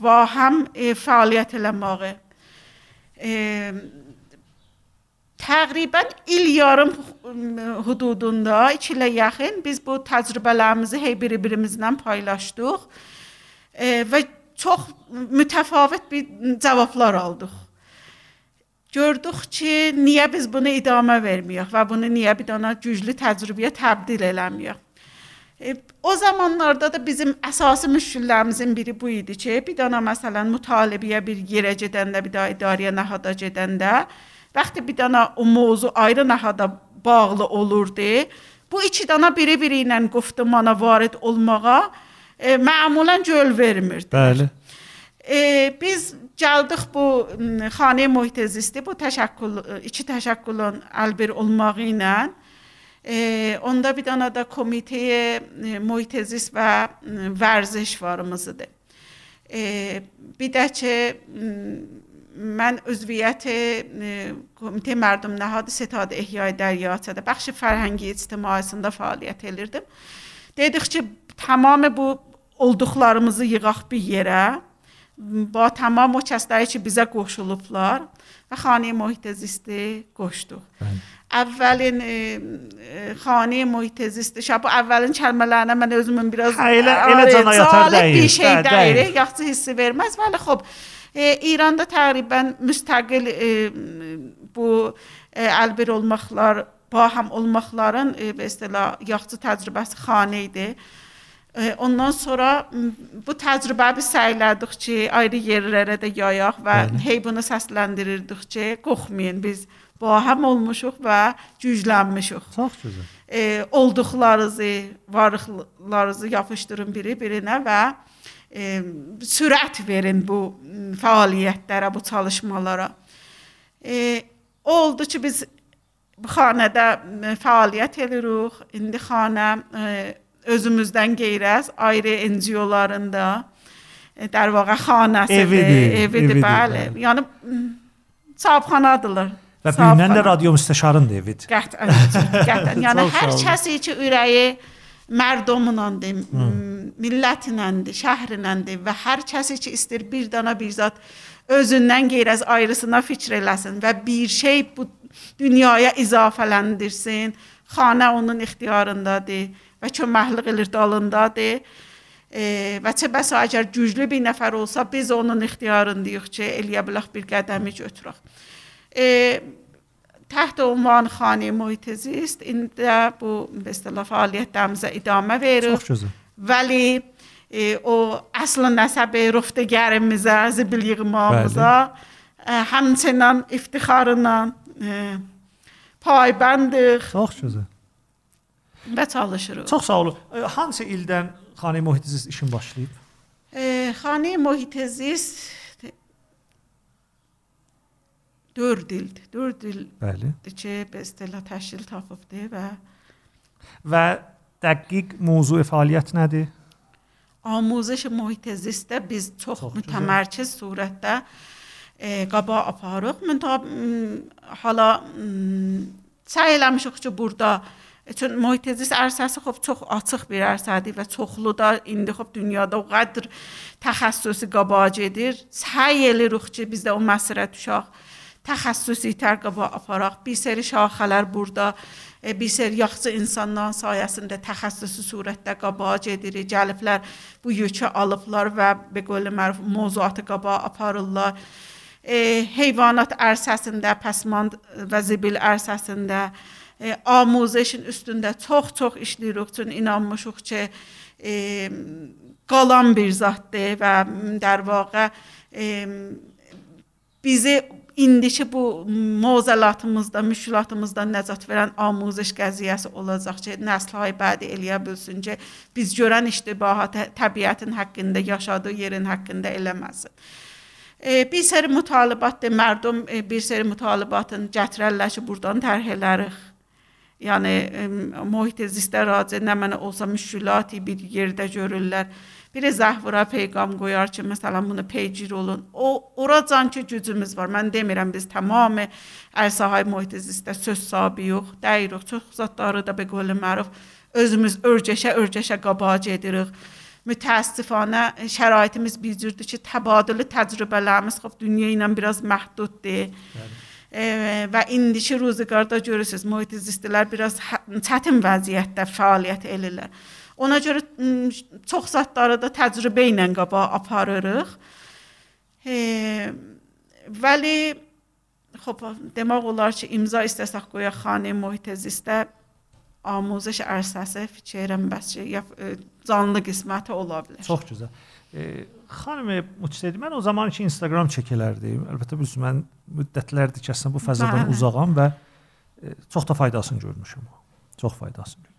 baham e, fəaliyyət eləməyə. E, təqribən il yarım m, hududunda 2 ilə yaxın biz bu təcrübələrimizi hey bir-birimizlə paylaşdıq. E, və çox mütəfavit bir cavablar aldıq. Gördük ki, niyə biz bunu idamə verməyək və bunu niyə bir dana güclü təcrübəyə təbdil eləməyək? E, o zamanlarda da bizim əsası müşküllərimizin biri bu idi ki, bir dana məsələn mütalibəyə bir yerə gedəndə, bir daha idarəyə nahada gedəndə, vaxtı bir dana o mövzu ayrı nahada bağlı olurdu. Bu iki dana biri-biri ilə guftmana varid olmağa e, məmulən göl vermirdi. Bəli. E, biz gəldik bu xanə mühitəzisti bu təşəkkül iki təşəkkülün əlbir olmağı ilə e, onda bir dana da komitə e, mühitəzist və vərziş varımızdır. E, bir də ki m, mən üzviyyət e, komitə mərdum nəhad Setad Ehyay Dəryatədə bəxş fərhəngi ictimaisində fəaliyyət edirdim. Dedik ki, tamam bu olduqlarımızı yığaq bir yerə با تمام o kəsləri ki bizə qoşulublar və xanə mühit zisti qoşduq. Bəli. Əvvəlin e, e, xanə mühit zisti, şab bu əvvəlin kəlmələrinə mən özümün biraz Hə, elə- Arı, elə cana yatar cəlib deyil. bir şey Hə, deyil, deyil. yaxşı hissi verməz. Bəli, xop. E, İranda təqribən müstəqil e, bu e, əlbir olmaqlar, baham olmaqların e, istilah yaxşı təcrübəsi xanə idi. E, Ondan sonra bu təcrübəyi biz səylədik ki, ayrı yerlərə də yayaq və hey bunu səsləndirirdik ki, qorxmayın biz baham olmuşuq və güclənmişik. Çox gözəl. E, olduqlarınızı, varlıqlarınızı yapışdırın biri-birinə və e, e, sürət verin bu fəaliyyətlərə, bu çalışmalara. E, oldu ki biz bu xanədə fəaliyyət edirik. İndi xanə e, özümüzdən qeyrəz ayrı NGO-larında e, dər vaqa xanəsidir, evidir, evidir, evidir bəli. bəli. Yəni çapxanadılır. Və bilmən də radio müstəşarındır evid. Qətən, qətən. Yəni hər kəs ki ürəyi mərdomla deyim. Hmm millətinəndir, şəhrinəndir və hər kəsi ki istər bir dana bir zat özündən qeyraz ayrısına fikr eləsin və bir şey bu dünyaya izafələndirsin. Xanə onun ixtiyarındadır və köməklik edir dalındadır. E, və çə bəsə əgər güclü bir nəfər olsa biz onun ixtiyarındayıq ki, eləyə bilək bir qədəmi götürək. E, تحت عنوان خانه محیط زیست این bu به اصطلاح فعالیتimize idame veririk. ولی o asıl nəsəbi röftəgərimizə, zibil yığmamıza həmçinin iftixarla paybəndıq. Çox gözəl. Və çalışırıq. Çox sağ olun. Hansı ildən xanə mühit zist işin başlayıb? Xanə mühit zist 4 ildir. 4 il Bəli. ki, به اصطلاح təşkil tapıbdı və və dəqiq mövzu fəaliyyət nədir? Amuzş mühit zistə biz çox, çox mütəmərkəz surətdə e, qaba aparıq. Müntəb hala səy eləmişik ki, burada Çün mühit zist ərsəsi xop çox açıq bir ərsədir və çoxlu da indi xop dünyada o qədər təxəssüsi qabacıdır. Səy eləyirik ki, biz də o məsələ düşək. Təxəssüsi tər qaba aparaq. Bir seri şaxələr burada E, bir ser yaxşı insanların sayəsində təxəssüsi surətdə qabağa gedir, gəliblər, bu yükü alıblar və beqolə məruf mövzuatı qabağa aparırlar. E, heyvanat ərsəsində, pəsmand e, və zibil ərsəsində e, amuzəşin üstündə çox-çox işləyirik. Çün inanmışıq ki, e, qalan bir zətdir və dərvaqə e, bizi indiki bu mövzulatımızda, müşkilatımızdan nəcat verən amuziş qəziyyəsi olacaq ki, nəsl-hay bədi eləyə bilsin ki, biz görən iştibahat təbiətin haqqında, yaşadığı yerin haqqında eləməsin. E, bir seri mütalibatdır, mərdum e, bir seri mütalibatın gətirərlər ki, buradan tərh elərik. Yəni mühit zistə raci nə mənə olsa müşkülaتی bir yerdə görürlər. Biri zəhvura peyğam qoyar ki, məsələn bunu peycir olun. O oracan ki gücümüz var. Mən demirəm biz tamam ərsəhay mühit zistə söz sahibi yox, dəyirik. Çox zatları da be qول məruf özümüz örcəşə örcəşə qabac edirik. Mütəəssifanə şəraitimiz bir cürdür ki, təbadülü təcrübələrimiz xop dünya ilə biraz məhduddur. Bəli. və indiki ruzigarda görürsüz mühit zistlər biraz çətin vəziyyətdə fəaliyyət eləyirlər. Ona görə çox zətləri da təcrübə ilə qaba aparırıq. E, vəli xop demək olar ki, imza istəsək qoya xanə mühitəzistə amuzəş ərsəsi fikirəm bəs ki, e, canlı qisməti ola bilər. Çox gözəl. E, xanım e, Muçsedi, mən o zaman ki Instagram çəkilərdiyim. Əlbəttə bilirsiniz, mən müddətlərdir ki, əslində bu fəzadan Bəli. uzağam və e, çox da faydasını görmüşəm. Çox faydasını. Görmüşəm.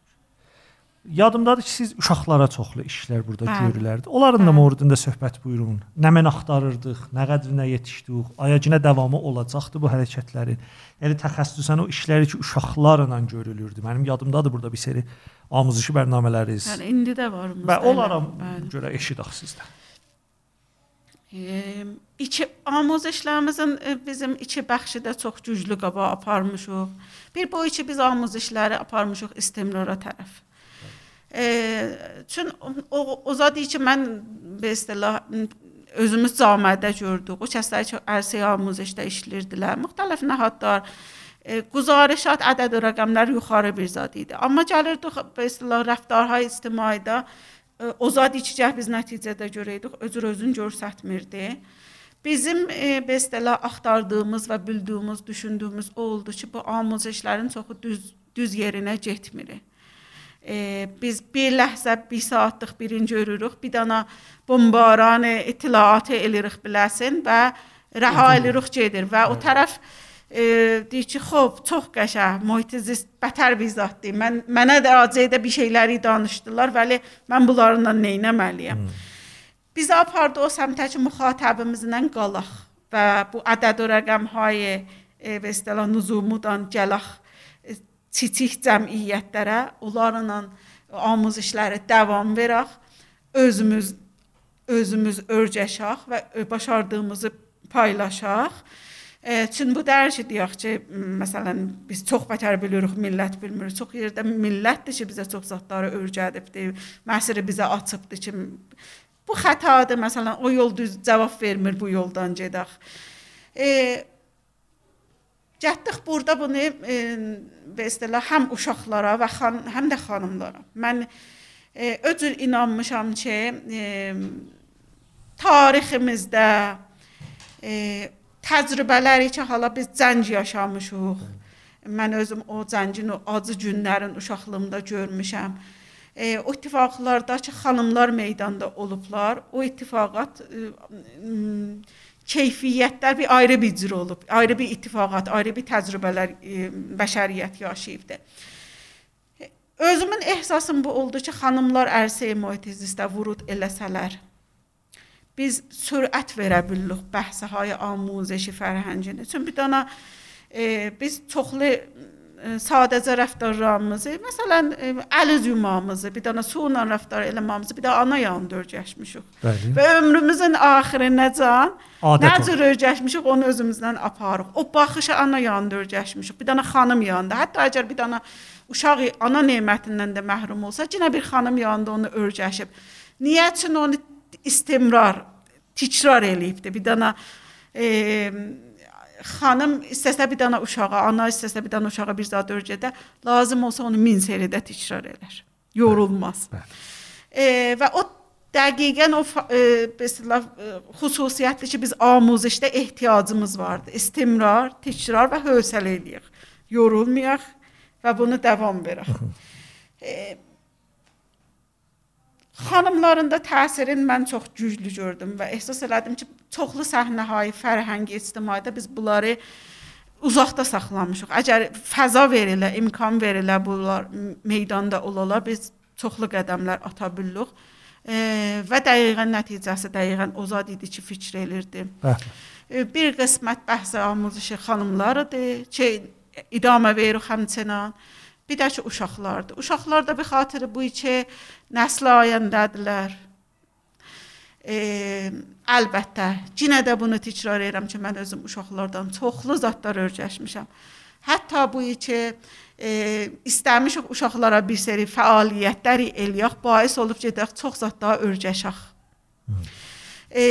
Yadımdadır ki, siz uşaqlara çoxlu işlər burada Bəli. görülərdi. Onların da mövzusunda söhbət buyurun. Nə mən axtarırdıq, nə qədrinə yetişdik, ayacinə davamı olacaqdı bu hərəkətlərin. Yəni təxəssüsən o işləri ki, uşaqlarla görülürdü. Mənim yadımdadır burada bir seri amuzişi bərnamələriniz. Yəni indi də var. Və onlara görə eşidək sizdən. E, iki amuzişlərimizin bizim iki bəxşi də çox güclü qaba aparmışıq. Bir bu iki biz amuzişləri aparmışıq istimrara tərəf. چون اوزادی که من به اصطلاح özümüz camiədə gördük. O kəslər ki, ərsəyə amuzişdə işləyirdilər. Müxtəlif nəhadlar e, guzarişat ədəd rəqəmlər yuxarı bir zad idi. Amma gəlirdik به اصطلاح rəftarhay ictimaidə e, o zad içəcək biz nəticədə görəydik, özür özün göstərmirdi. Bizim e, به اصطلاح axtardığımız və bildiyimiz, düşündüyümüz oldu ki, bu amuzişlərin çoxu düz düz yerinə getmir e, biz bir ləhzə, bir saatlıq birinci örürük, bir dana bombaran itilaatı eləyirik biləsin və rəha eləyirik gedir və o tərəf e, deyir ki, xob, çox qəşəng, mühiti zist bətər bir zətdir. Mən mənə də acədə bir şeyləri danışdılar, vəli mən bunlarla nə etməliyəm? Hmm. Biz apardı o səmtəki müxatəbimizlə qalaq və bu ədəd və rəqəmhay e, və istilah nüzumudan gəlaq kiçik cəmiyyətlərə onlarla amuzişləri davam verək, özümüz özümüz örgəşək və başardığımızı paylaşaq. E, çün bu dərk deyək ki, məsələn biz çox bətər bilirik, millət bilmir. Çox yerdə millətdir ki, bizə çox zətləri öyrədibdi, məsələ bizə açıbdı ki, bu xətadır. Məsələn, o yol düz cavab vermir, bu yoldan gedək. E, Gətdik burada bunu e, istilah həm uşaqlara və xan, həm də xanımlara. Mən e, öcür inanmışam ki, e, tariximizdə e, təcrübələri ki, hala biz cəng yaşamışıq. Mən özüm o cəngin o acı günlərin uşaqlığımda görmüşəm. E, o ittifaqlardakı xanımlar meydanda olublar. O ittifaqat e, keyfiyyətlər bir ayrı bir cür olub. Ayrı bir ittifaqat, ayrı bir təcrübələr e, bəşəriyyət yaşayıbdı. Özümün ehsasım bu oldu ki, xanımlar ərsəyə mühitizistə vurud eləsələr, biz sürət verə bilirik bəhsəhay amuzişi fərhənginə. Çünki bir dana e, biz çoxlu sadəcə rəftarlarımızı, məsələn, e, əl yumamızı, bir dana su ilə rəftar eləməyimizi, bir də ana yanında öyrəşmişik. Və ömrümüzün axırınacan nə cür öyrəşmişik, onu özümüzdən aparırıq. O baxışı ana yanında öyrəşmişik, bir dana xanım yanında. Hətta əgər bir dana uşaq ana nemətindən də məhrum olsa, yenə bir xanım yanında onu öyrəşib. Niyə üçün onu istimrar təkrar eləyibdi. Bir dana e, xanım istəsə bir dana uşağa, ana istəsə bir dana uşağa bir zad öyrədə, lazım olsa onu min seridə təkrar elər. Yorulmaz. E, və o dəqiqən o e, mesela e, xüsusiyyətli ki biz amuzişdə ehtiyacımız vardı. İstimrar, təkrar və hövsələ eləyək. Yorulmayaq və bunu davam verək. E, xanımların da təsirini mən çox güclü gördüm və ehsas elədim ki, çoxlu səhnəhay, fərhəngi ictimaidə biz bunları uzaqda saxlamışıq. Əgər fəza verilə, imkan verilə bunlar meydanda olalar, biz çoxlu qədəmlər ata bilirik. E, və dəqiqən nəticəsi dəqiqən Ozad idi ki, fikr elirdi. Bəli. E, bir qismət bəhs amuzişi xanımlarıdır ki, idamə veririk həmçinin. Bir də ki uşaqlardır. Uşaqlar da bir xatirə bu ki, nəsl ayəndədirlər. E, Əlbəttə, yenə də bunu təkrar edirəm ki, mən özüm uşaqlardan çoxlu zətlər öyrəşmişəm. Hətta bu iki e, istəmişik uşaqlara bir seri fəaliyyətlər eləyək, bais olub gedək çox zətlər öyrəşək. E,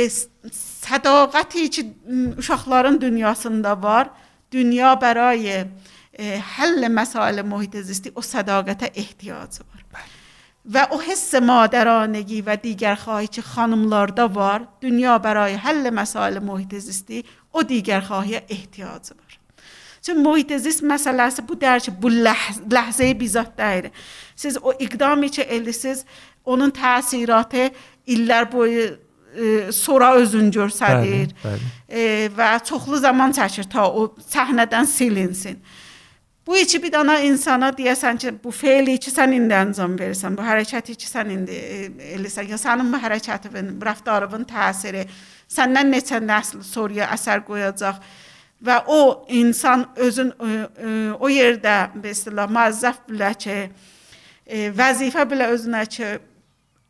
sədaqəti ki, uşaqların dünyasında var. Dünya bərayə e, həll məsail mühitəzisti o sədaqətə ehtiyacı var. Və o hiss madaranəgi və digər xahi ki xanımlarda var, dünya برای həll məsail محیط زیستی o digər xahiyə ehtiyacı var. Çünki محیط زیست məsələsi bu deyir ki, bu ləhz ləhzəyə bizat deyir. Siz o iqdamı ki elisiz, onun təsiratı illər boyu e, sonra özün göstərir. Bəli, bəli. E, və çoxlu zaman çəkir ta o səhnədən silinsin. Bu içi bir dana insana deyəsən ki, bu feili ki sən indi anzam verirsən, bu hərəkəti ki sən indi e, eləsən, ya sənin bu hərəkətin, bu rəftarının təsiri səndən neçə nəsl sonraya əsər qoyacaq və o insan özün e, e, o yerdə mesela müəzzəf bilə ki, vəzifə bilə özünə ki,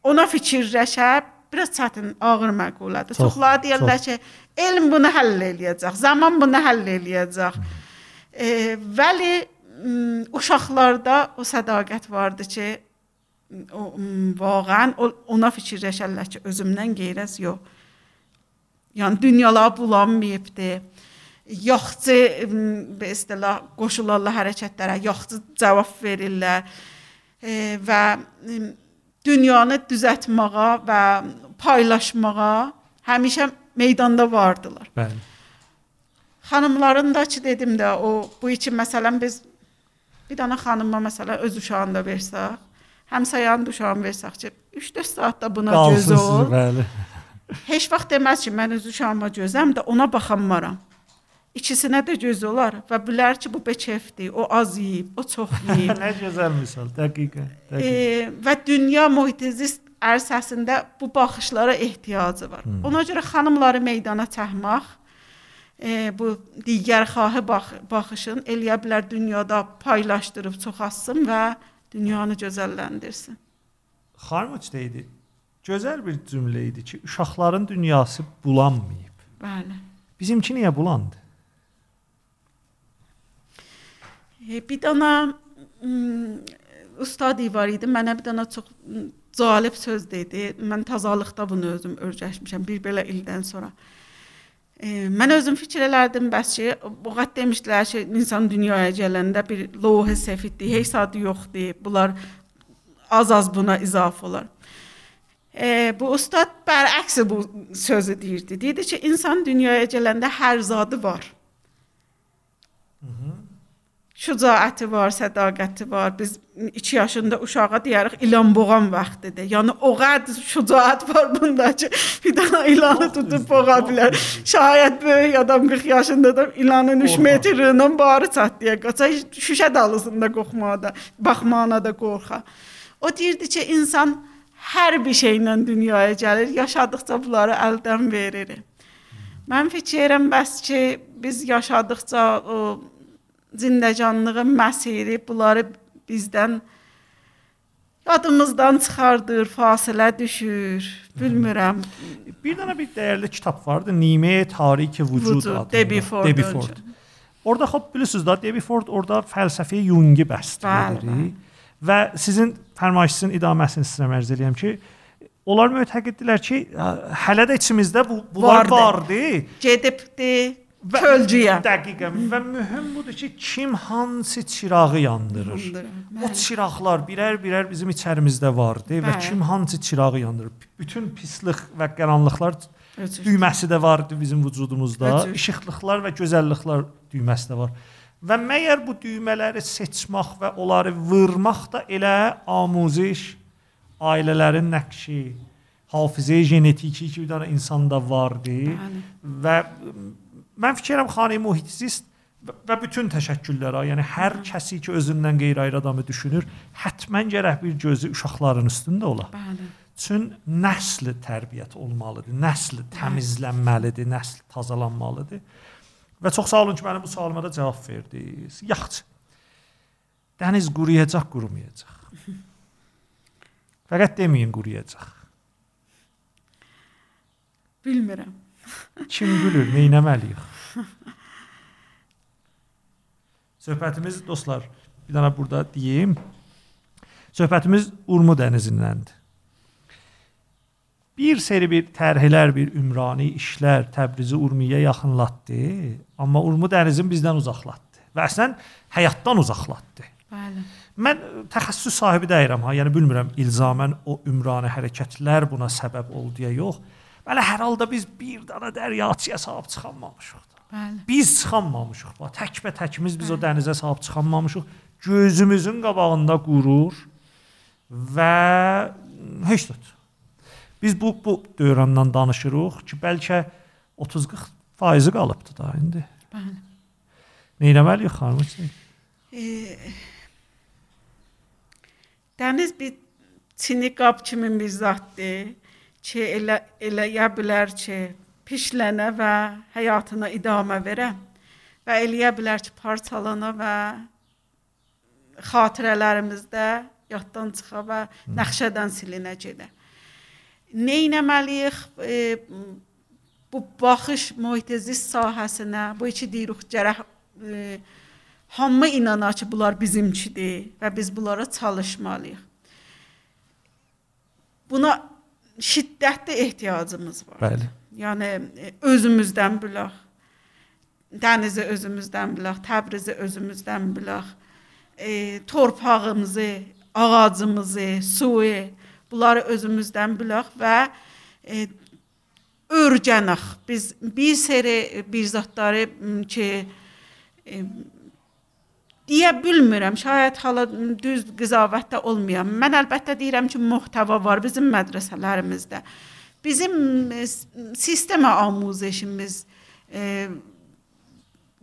ona fikirləşə biraz çətin, ağır məqulədir. Çox, Çoxları deyirlər ki, elm bunu həll eləyəcək, zaman bunu həll eləyəcək. E, vəli m, uşaqlarda o sədaqət vardı ki, o, m, vaqəən o, ona fikirləşərlər ki, özümdən qeyrəz yox. Yəni dünyalar bulanmayıbdı. Yaxçı m, be istilah qoşularla hərəkətlərə yaxçı cavab verirlər. E, və m, dünyanı düzəltməyə və paylaşmağa həmişə meydanda vardılar. Bəli. Xanımların da ki dedim də o bu iki məsələn biz bir dana xanıma məsələn öz uşağını da versək, həmsayyanın uşağını versək ki 3-4 saatda buna göz Qalsın ol. sizi, bəli. Heç vaxt deməz ki, mən öz uşağıma gözəm də ona baxanmaram. İkisinə də göz olar və bilər ki, bu beçefdir, o az yeyib, o çox yeyib. Nə gözəl misal, dəqiqən. e, dəqiqən. və dünya mühitizist ərsəsində bu baxışlara ehtiyacı var. Hmm. Ona görə xanımları meydana çəkmək e, bu digər xahı bax baxışın eləyə bilər dünyada paylaşdırıb çoxalsın və dünyanı gözəlləndirsin. Xarmuç deyildi. Gözəl bir cümlə idi ki, uşaqların dünyası bulanmayıb. Bəli. Bizimki niyə bulandı? E, bir dana ustad var idi. Mənə bir dana çox cəlib söz dedi. Mən təzəlikdə bunu özüm öyrəşmişəm bir belə ildən sonra. E, mən özüm fikir elədim bəs ki, bu qat demişdilər ki, insan dünyaya gələndə bir loğu səfiddir, heç adı yoxdur. Bunlar az-az buna izafə olar. E, bu ustad bərəks bu sözü deyirdi. Deyirdi ki, insan dünyaya gələndə hər zadı var. Hı -hı. Şücaəti var, sədaqəti var. Biz 2 yaşında uşağa deyərik ilan boğan vaxtıdır. Yəni o qədər şücaət var bunda ki, bir dənə ilanı tutub boğa bilər. Şayət böyük adam 40 yaşında da ilanın 3 metrindən barı çatdıya qaça şüşə dalısında qoxmağa da, baxmağına da qorxa. O deyirdi ki, insan hər bir şeylə dünyaya gəlir, yaşadıkca bunları əldən verir. Mən fikirəm bəs ki, biz yaşadıkca o zindəcanlığın məsiri bunları bizdən yadımızdan çıxardır, fasilə düşür. Bilmirəm. Bir dənə bir dəyərli kitab vardı, Nimə Tariki Vücud, adında. Debbie Ford. Debbie Ford. Orada xop bilirsiniz da Debbie Ford orada fəlsəfi Jungi bəst edir. Və sizin fərmayışınızın idaməsini sizə mərz eləyəm ki, onlar mötəqiddirlər ki, hələ də içimizdə bu bunlar vardı. vardı. Gedibdi kölcüyə. Dəqiqən və mühüm budur ki, kim hansı çırağı yandırır. O çıraqlar birər-birər bizim içərimizdə vardı və kim hansı çırağı yandırır. Bütün pislik və qaranlıqlar düyməsi də vardı bizim vücudumuzda. İşıqlıqlar və gözəlliklər düyməsi də var. Və məyər bu düymələri seçmək və onları vurmaq da elə amuziş ailələrin nəqşi, hafizə genetiki ki, bir dənə insanda vardı Bəli. və mən fikirəm xanə mühitsist və bütün təşəkküllərə, yəni hər kəsi ki özündən qeyri-ayrı adamı düşünür, həttəmən gərək bir gözü uşaqların üstündə ola. Bəli. Çün nəsli tərbiyyət olmalıdır, nəsli təmizlənməlidir, nəsl tazalanmalıdır. Və çox sağ olun ki, mənim bu sualıma da cavab verdiniz. Yaxşı. Dəniz quruyacaq, qurumayacaq. Fəqət deməyin quruyacaq. Bilmirəm. Kim gülür, nə etməliyik? Söhbətimiz dostlar, bir dənə burada deyim. Söhbətimiz Urmu dənizindəndir. Bir seri bir tərhlər, bir ümrani işlər Təbrizi Urmiyə yaxınlatdı, amma Urmu dənizin bizdən uzaqlatdı və əslən həyatdan uzaqlatdı. Bəli. Mən təxəssüs sahibi deyirəm ha, yəni bilmirəm ilzamən o ümrani hərəkətlər buna səbəb oldu ya yox. Bəli, hər halda biz bir dana dəryaçıya sahib çıxanmamışıq. Bəli. Biz çıxanmamışıq. Bax, təkbə təkimiz biz Bəli. o dənizə sahib çıxanmamışıq. Gözümüzün qabağında qurur və heç nə Biz bu bu dövrəndən danışırıq ki, bəlkə 30-40 faizi qalıbdı da indi. Bəli. Nə etməliyik xanım? E, dəniz bir çini qab kimi bir zaddır ki, elə eləyə bilər ki, pişlənə və həyatına idamə verə və eləyə bilər ki, parçalana və xatirələrimizdə yaddan çıxa və nəqşədən silinə gedə nə etməliyik e, bu baxış mühitezist sahəsinə, bu iki deyirik gərək e, hamı inanar ki, bunlar bizimkidir və biz bunlara çalışmalıyıq. Buna şiddətli ehtiyacımız var. Bəli. Yəni e, özümüzdən bilək. Dənizi özümüzdən bilək, Təbrizi özümüzdən bilək. E, torpağımızı, ağacımızı, suyu Bunları özümüzdən bilək və e, öyrənək. Biz bir seri bir zətləri ki e, deyə bilmirəm. Şayət hala düz qızavətdə olmayan. Mən əlbəttə deyirəm ki, muhtəva var bizim mədrəsələrimizdə. Bizim e, sistemə amuzişimiz e,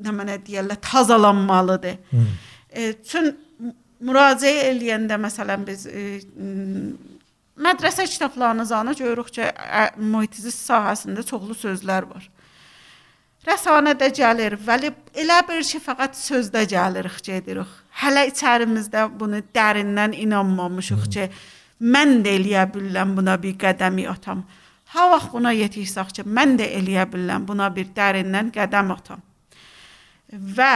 nə mənə deyirlər, tazalanmalıdır. Hmm. E, çün müraciə eləyəndə məsələn biz e, Mədrəsə kitablarınızı ana görürük ki, mühitizist sahəsində çoxlu sözlər var. Rəsanədə gəlir, vəli elə bir ki, fəqət sözdə gəlirik, gedirik. Hələ içərimizdə bunu dərindən inanmamışıq ki, mən də eləyə bilirəm buna bir qədəmi atam. Ha vaxt buna yetirsək ki, mən də eləyə bilirəm buna bir dərindən qədəm atam. Və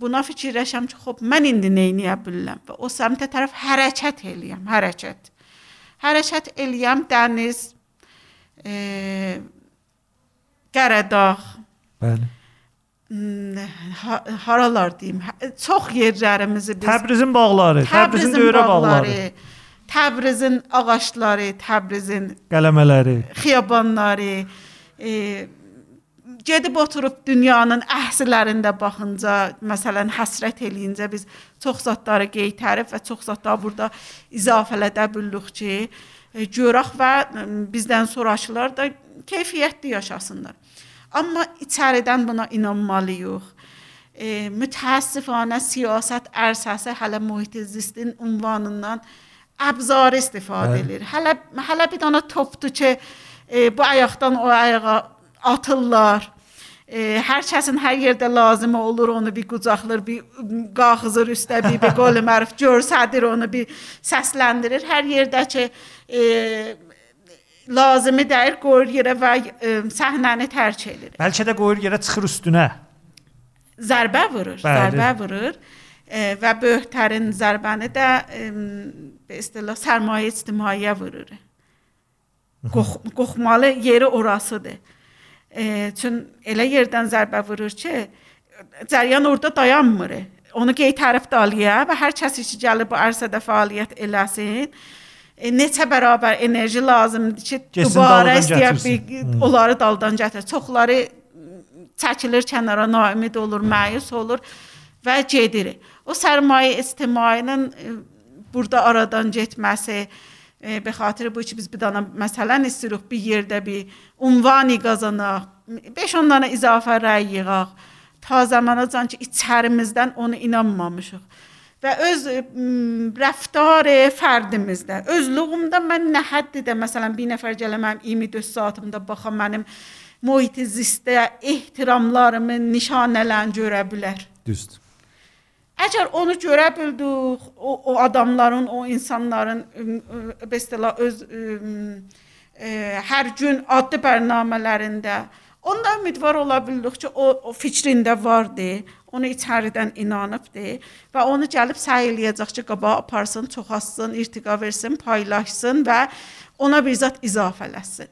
buna fikirləşəm ki, xop mən indi nə edə bilərəm və o səmtə tərəf hərəkət eləyəm, hərəkət. Hərəkət eləyəm dəniz, e, Qəradağ, Bəli. ha, haralar deyim, hə- çox yerlərimizi biz Təbrizin bağları, Təbrizin dövrə bağları, Təbrizin ağacları, Təbrizin qələmələri. xiyabanları, e, gedib oturub dünyanın əhsilərində baxınca, məsələn, həsrət eləyincə biz çox zətləri qeytərib və çox zətləri burada izafələdə bilirik ki, e, görək və bizdən sonrakılar da keyfiyyətli yaşasınlar. Amma içəridən buna inanmalıyıq. E, mütəəssifانه siyasət ərsəsi hələ mühit zistin ünvanından əbzar istifadə Bəli. edir. Hələ hələ bir dənə topdur ki, e, bu ayaqdan o ayağa atırlar. E, hər kəsin hər yerdə lazımı olur onu bir qucaqlar, bir qalxızır üstə bir bir qol mərif görsədir onu bir səsləndirir. Hər yerdə ki e, lazımı dəyir qoyur yerə və e, səhnəni tərk edir. Bəlkə də qoyur yerə çıxır üstünə. Zərbə vurur, Bəli. zərbə vurur. E, və böyüklərin zərbəni də e, be istilah sərmayə ictimaiyə vurur. Qox, qoxmalı yeri orasıdır. E, çün elə yerdən zərbə vurur ki, cəryan orada dayanmır. Onu qey tərəf dalıya və hər kəs ki gəlib bu ərsədə fəaliyyət eləsin. E, neçə bərabər enerji lazımdır ki, Getsin dubara daldan istəyə gətirsin. bir onları daldan gətir. Çoxları çəkilir kənara, naümid olur, məyus olur və gedir. O sərmayə ictimainin e, burada aradan getməsi e, be xatir bu ki biz bir dana məsələn istəyirik bir yerdə bir ünvani qazanaq, 5-10 dənə izafə rəy yığaq. Ta zamanacan ki içərimizdən onu inanmamışıq. Və öz rəftar fərdimizdə, özlüyümdə mən nə həddidə məsələn bir nəfər gələ mənim 24 saatımda baxa mənim mühit zistə ehtiramlarımı nişanələn görə bilər. Düzdür. Əgər onu görə bildik, o, o adamların, o insanların istilah öz e, hər gün adlı bərnamələrində onda ümidvar ola bildik ki, o, o fikrində vardı, onu içəridən inanıbdı və onu gəlib səy eləyəcək ki, qabağa aparsın, çoxalsın, irtiqa versin, paylaşsın və ona bir zət izafələsin.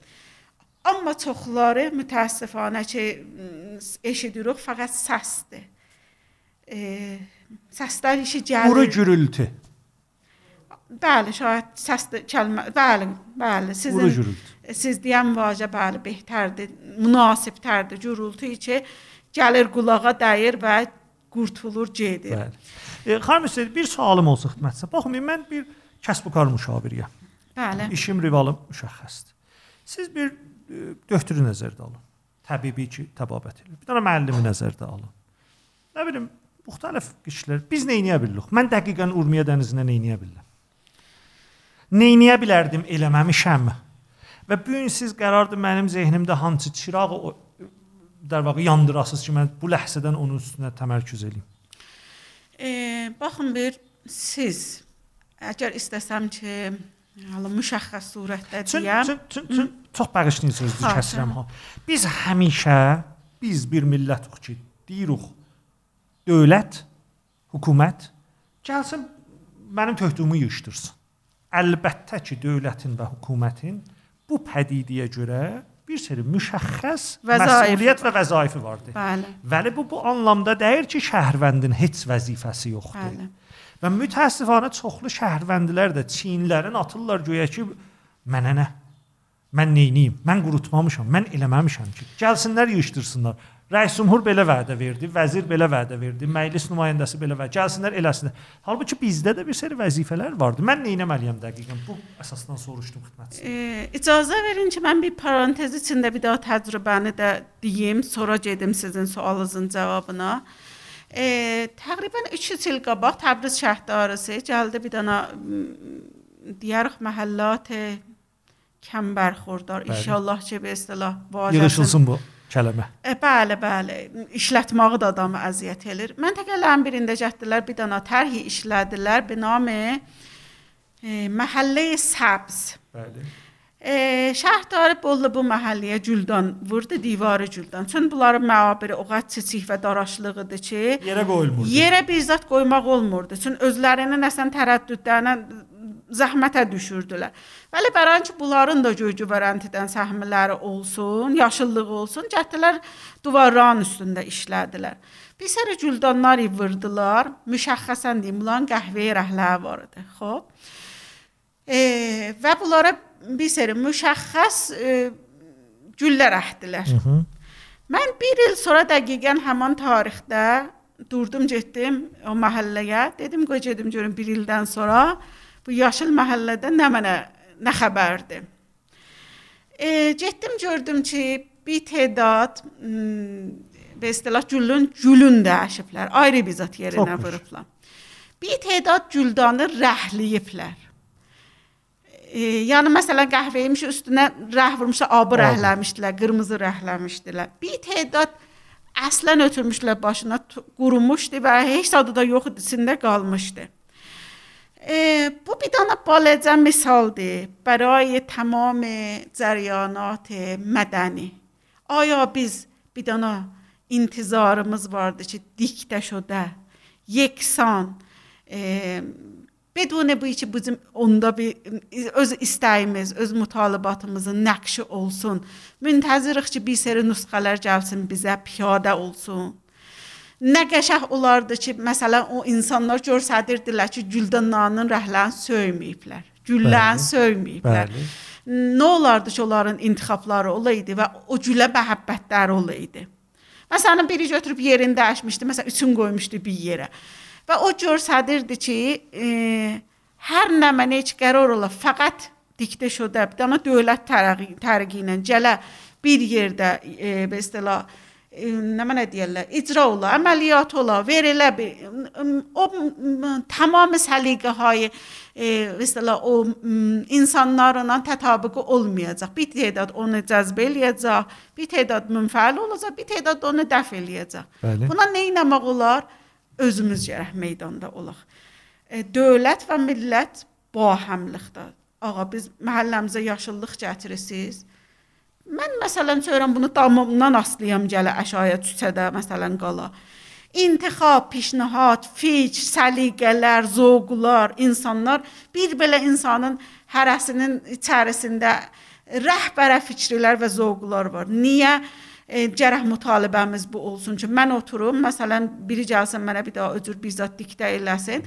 Amma çoxları mütəəssifanə ki, eşidirik, fəqət səsdir. E, səslər işi gəlir. Quru gürültü. Bəli, şayad səs də kəlmə, bəli, bəli. Sizin siz deyən vacə bəli betərdir, münasibtərdir. Gürültü ki gəlir qulağa dəyir və qurtulur gedir. Bəli. E, xanım Hüseyn, bir sualım olsa xidmətçi. Baxın, mən bir kəsb və kar müşaviriyəm. Bəli. İşim rivalım müşəxxəsdir. Siz bir e, döktürü nəzərdə alın. Təbibi ki, təbabət edir. Bir dənə müəllimi nəzərdə alın. Nə bilim, müxtəlif kişilər biz nə edə bilirik? Mən dəqiqən Urmiya dənizinə nə edə bilirəm? Nə edə bilərdim, eləməmişəm. Və bu gün siz qərardır mənim zehnimdə hansı çırağı o dar vaxt yandırasınız ki, mən bu ləhzədən onun üstünə təmərküz eləyim. E, baxın bir siz əgər istəsəm ki, hala müşəxxəs surətdə deyəm. çün, çün, çün, çox bağışlayırsınız Ha, kəsirəm ha. Biz həmişə biz bir millətik ki, deyirik dövlət, hökumət gəlsin mənim töhdümü yığışdırsın. Əlbəttə ki, dövlətin və hökumətin bu pədidiyə görə bir seri müşəxxəs Vəzaif. məsuliyyət və vəzaifi vardır. Bəli. Vəli bu bu anlamda deyir ki, şəhərvəndin heç vəzifəsi yoxdur. Bəli. Və mütəəssifanə çoxlu şəhərvəndilər də Çinlərin atırlar göyə ki, mənə nə? Mən nə edeyim? Mən qurutmamışam, mən eləməmişəm ki. Gəlsinlər yığışdırsınlar. Rəis Cümhur belə vədə verdi, vəzir belə vədə verdi, məclis nümayəndəsi belə vədə, gəlsinlər eləsinlər. Halbuki bizdə də bir sərə vəzifələr vardı. Mən nə etməliyəm dəqiqən? Bu əsasdan soruşdum xidmətçisinə. E, icazə verin ki, mən bir parantez içində bir daha təcrübəni də deyim, sonra gedim sizin sualınızın cavabına. E, təqribən 3 il qabaq Təbriz şəhdarısı gəldi bir dənə deyərik məhəllat kəmbərxurdar. İnşallah ki, bu istilah vacibdir. Yığışılsın bu kələmə. E, bəli, bəli. İşlətməyi də adamı əziyyət eləyir. Məntəqələrin birində cəhdlər bir dana tərhi işlədilər bi namı e, məhəllə Səbz. Bəli. E, şəhrdar Bollu bu məhəlləyə cüldan vurdu, divarı cüldan. Çün bunların məabiri o qədər çiçik və daraşlığıdır ki, Yerə qoyulmur. yerə bir zat qoymaq olmurdu. Çün özlərini nəsən tərəddüdlərlə zəhmətə düşürdülər. Bəli, bəran ki, bunların da göygü vərəntidən səhmləri olsun, yaşıllıq olsun, cəhdlər divarların üstündə işlədilər. Bir sərə güldanlar vurdular. Müşəxxəsən deyim, bunların qəhvəyə rəhləri var idi. Xoş. E, və bunlara bir sərə müşəxxəs e, güllər əkdilər. Hı -hı. Mən 1 il sonra dəqiqən həmin tarixdə durdum, getdim o məhəlləyə. Dedim, qoy gedim görüm 1 ildən sonra bu yaşıl məhəllədə nə mənə nə xəbərdir. E, getdim gördüm ki, bir tədad be istilah gülün gülün də əşiblər. Ayrı bir zat yerinə vurublar. Bir tədad güldanı rəhləyiblər. E, yəni məsələn qəhvəymiş üstünə rəh vurmuşlar, abı rəhləmişdilər, qırmızı rəhləmişdilər. Bir tədad əslən ötürmüşlər başına qurumuşdu və heç tadı da yox idi, içində qalmışdı E, bu bir dana بالغ مثالdır برای تمام جریانات مدنی آیا biz bir dana intizarımız vardı ki diktə şudə yeksan e, بدون bu ki bizim onda bir öz istəyimiz, öz mütalibatımızın nəqşi olsun. Müntəzirik ki, bir seri nüsxələr gəlsin bizə piyadə olsun. Nə qəşəng olardı ki, məsələn o insanlar görsədirdilər ki, Güldananın rəhlərini söyməyiblər. Güllərini Bəli. söyməyiblər. Bəli. Nə olardı ki, onların intiqabları olaydı və o gülə məhəbbətləri olaydı. Məsələn, biri götürüb yerində əşmişdi, məsələn, üçün qoymuşdu bir yerə. Və o görsədirdi ki, e, hər nə mənə heç qərar ola, fəqət diktə bir dana dövlət tərəqi, tərəqi ilə gələ bir yerdə e, be istilah e, nə mənə deyirlər, icra ola, əməliyyat ola, verilə bir o tamamı səliqəyə e, məsələn o insanlarla tətəbiqi olmayacaq. Bir tədad onu cəzb eləyəcək, bir tədad münfəal olacaq, bir tədad onu dəf eləyəcək. Bəli. Buna nə etmək olar? Özümüz gərək meydanda olaq. E, dövlət və millət bahəmlikdir. Ağa biz məhəlləmizə yaşıllıq gətirirsiz. Mən məsələn çörəm bunu damımdan aslayam gələ əşaya çüçədə məsələn qala. İntixab, peşnihad, fiç, səliqələr, zövqlər, insanlar bir belə insanın hərəsinin içərisində rəhbərə fikrlər və zövqlər var. Niyə? E, cərəh mütalibəmiz bu olsun ki, mən oturum, məsələn, biri gəlsin mənə bir daha öcür bir zad diktə eləsin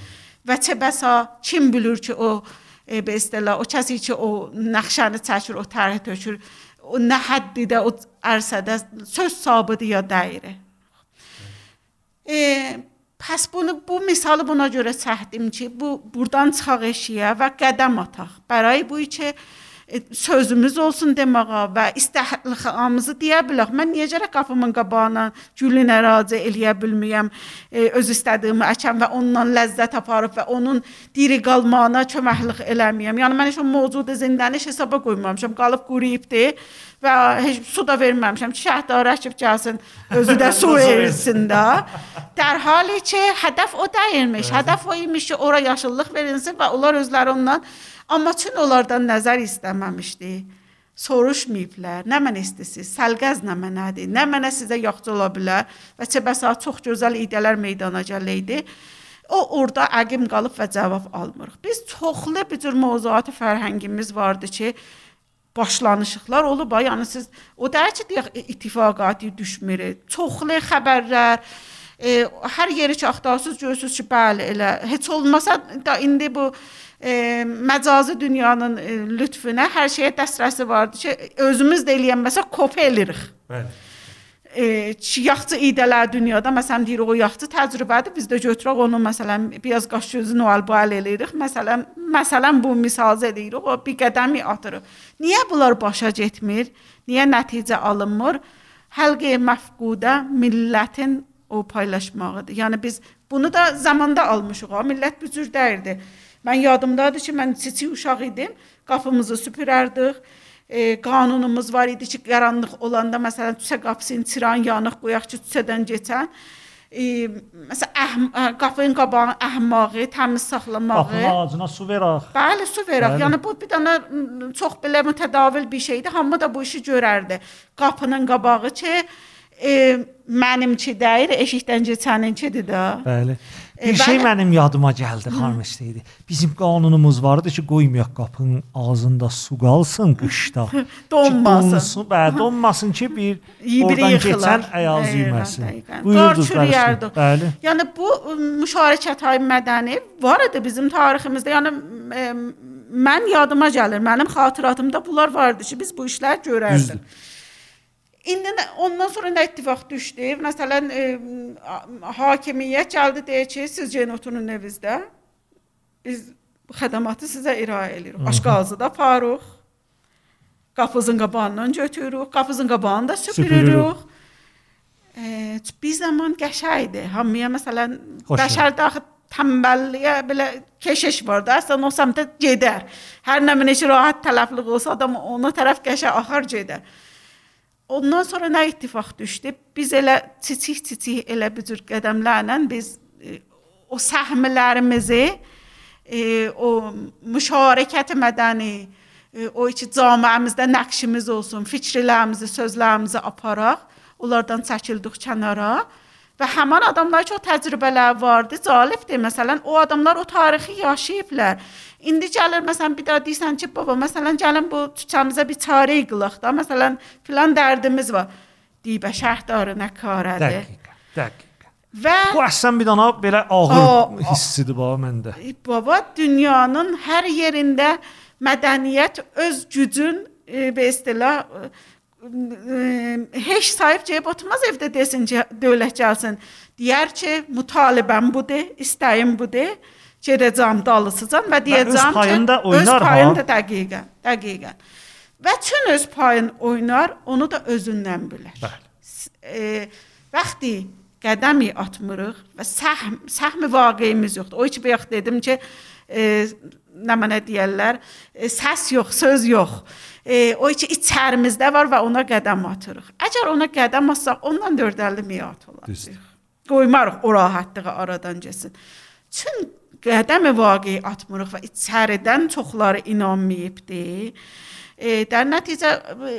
və çəbəsa kim bilir ki, o e, belə o kəsi ki, o naxşanı çəkir, o tərhi tökür. E, و نه حدیده و ارسده چه ثابتی یا دایره؟ پس بونه بو مثال بونا جوره سهدیم چی؟ بو بردان چاقشیه و قدم آتاق برای بوی چه؟ E, sözümüz olsun deməyə və istehlamızı deyə bilək. Mən niyə görə qapımın qabağına gülün ərazı eləyə bilməyəm, e, öz istədiyimi əkəm və ondan ləzzət aparıb və onun diri qalmağına köməklik eləməyəm. Yəni mən heç o mövcudu zindaniş hesaba qoymamışam, qalıb quruyubdur və heç su da verməmişəm. Şəhər əkib gəlsin, özü də su versin də. Dər hali ki, hədəf o deyilmiş. Hədəf o imiş ki, ora yaşıllıq verilsin və onlar özləri ondan amma çün onlardan nəzər istəməmişdi. Soruşmayıblar. Nə mənə istəsiz? Səlqəz nə mənədir? Nə mənə sizə yaxşı ola bilər? Və çə bəsa çox gözəl idələr meydana gələydi. O orada əqim qalıb və cavab almırıq. Biz çoxlu bir cür mövzuat fərhəngimiz vardı ki, başlanışıqlar olub, yəni siz o dərəcə deyək ittifaqatı düşmür. Çoxlu xəbərlər e, hər yeri ki axtarsınız görürsüz ki, bəli elə heç olmasa da indi bu məcazi dünyanın lütfünə hər şeyə dəstrəsi vardı ki, özümüz də eləyənməsə kop eləyirik. Bəli. E, ki, yaxçı idələr dünyada məsələn deyirik o yaxçı təcrübədir. Biz də götürək onu məsələn biraz qaş gözü Noel bal eləyirik. Məsələn, məsələn bu misal edirik, o bir qədəmi atırıq. Niyə bunlar başa getmir? Niyə nəticə alınmır? Həlqə məfqudə millətin o paylaşmağıdır. Yəni biz bunu da zamanda almışıq. Ha, millət bu cür dəyirdi. Mən yadımdadır ki, mən kiçik uşaq idim. Qapımızı süpürərdik. e, qanunumuz var idi ki, qaranlıq olanda məsələn küçə qapısını çiran yanıq qoyaq ki, küçədən keçən e, məsələn əhm, qapının qabağını əhmağı, təmiz saxlamağı. Qapının ağacına su verək. Bəli, su verək. Bəli. Yəni bu bir dənə çox belə mütədavil bir şeydir. Hamı da bu işi görərdi. Qapının qabağı ki, e, mənimki deyil, eşikdən keçəninkidir də. Bəli. E, Bir şey bəli. mənim yadıma gəldi, xanım istəyirdi. Bizim qanunumuz vardı ki, qoymayaq qapının ağzında su qalsın qışda. Donmasın. Ki, donsun, bə, donmasın ki, bir oradan keçən ayaz yeməsin. Buyurdunuz. Bəli. Yəni bu ə, müşarikət hay mədəni var idi bizim tariximizdə. Yəni ə, mən yadıma gəlir, mənim xatirətimdə bunlar vardı ki, biz bu işlər görərdik. Düzdür. İndi ondan sonra nə ittifaq düşdü? Məsələn, ə, hakimiyyət gəldi deyir ki, siz gəlin oturun evinizdə. Biz bu xədəmatı sizə irayə edirik. Aşqazı da aparırıq. Qapınızın qabağından götürürük, qapınızın qabağını da süpürürük. E, bir zaman qəşəngdir. Hamıya məsələn bəşərdə axı tənbəlliyə belə keşiş var da, sən o səmtə gedər. Hər nə minəşi rahat tələfliq olsa adam ona tərəf qəşəng axar gedər. Ondan sonra nə ittifaq düşdü? Biz elə çiçik-çiçik elə bu cür qədəmlərlə biz e, o səhmlərimizi e, o müşarəkət mədəni e, o iki camiəmizdə nəqşimiz olsun, fikirlərimizi, sözlərimizi aparaq, onlardan çəkildik kənara və həmin adamlar çox təcrübələr vardı. Cəlibdir. Məsələn, o adamlar o tarixi yaşayıblar. İndi gəlir məsələn bir daha deyirsən ki, baba, məsələn gəlin bu çiçəmizə bir çarə qılaq da. Məsələn, filan dərdimiz var. Deyibə şəhərdarı nə karədir. Dəqiqə, dəqiqə. Və Bu əslən bir dana belə ağır Aa, hissidir bax məndə. Baba dünyanın hər yerində mədəniyyət öz gücün e, be istilah e, e, heç sahib cəb oturmaz evdə desin ki, dövlət gəlsin. Deyər ki, mütalibəm budur, istəyim budur. Gedəcəm dalısıcan və deyəcəm ki, payında oynar öz ha. payında dəqiqən, dəqiqən. Və çün öz payın oynar, onu da özündən bilər. Bəli. E, vaxtı qədəmi atmırıq və səhm səhmi vaqeyimiz yoxdur. O heç bayaq dedim ki, e, nə mənə deyirlər, e, səs yox, söz yox. E, o heç içərimizdə var və ona qədəm atırıq. Əgər ona qədəm atsaq, ondan 450 miat olar. Qoymarıq o rahatlığı aradan keçsin. Çün qədəmi vaqe atmırıq və içəridən çoxları inanmayıbdı. E, در nəticə e,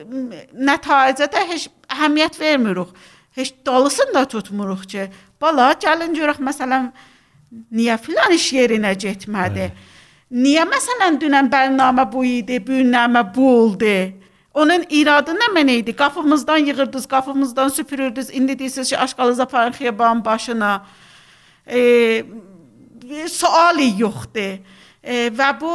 nəticədə də heç əhəmiyyət vermirik. Heç dalısını da tutmuruq ki, bala gəlin görək məsələn niyə filan iş yerinə getmədi? Niyə məsələn dünən bərnamə bu idi, bu günəmə bu oldu? Onun iradı nə mənə idi? Qapımızdan yığırdınız, qapımızdan süpürürdünüz. İndi deyirsiniz ki, aşqalınıza aparın xiyabanın başına. E, suali yoxdur. E, və bu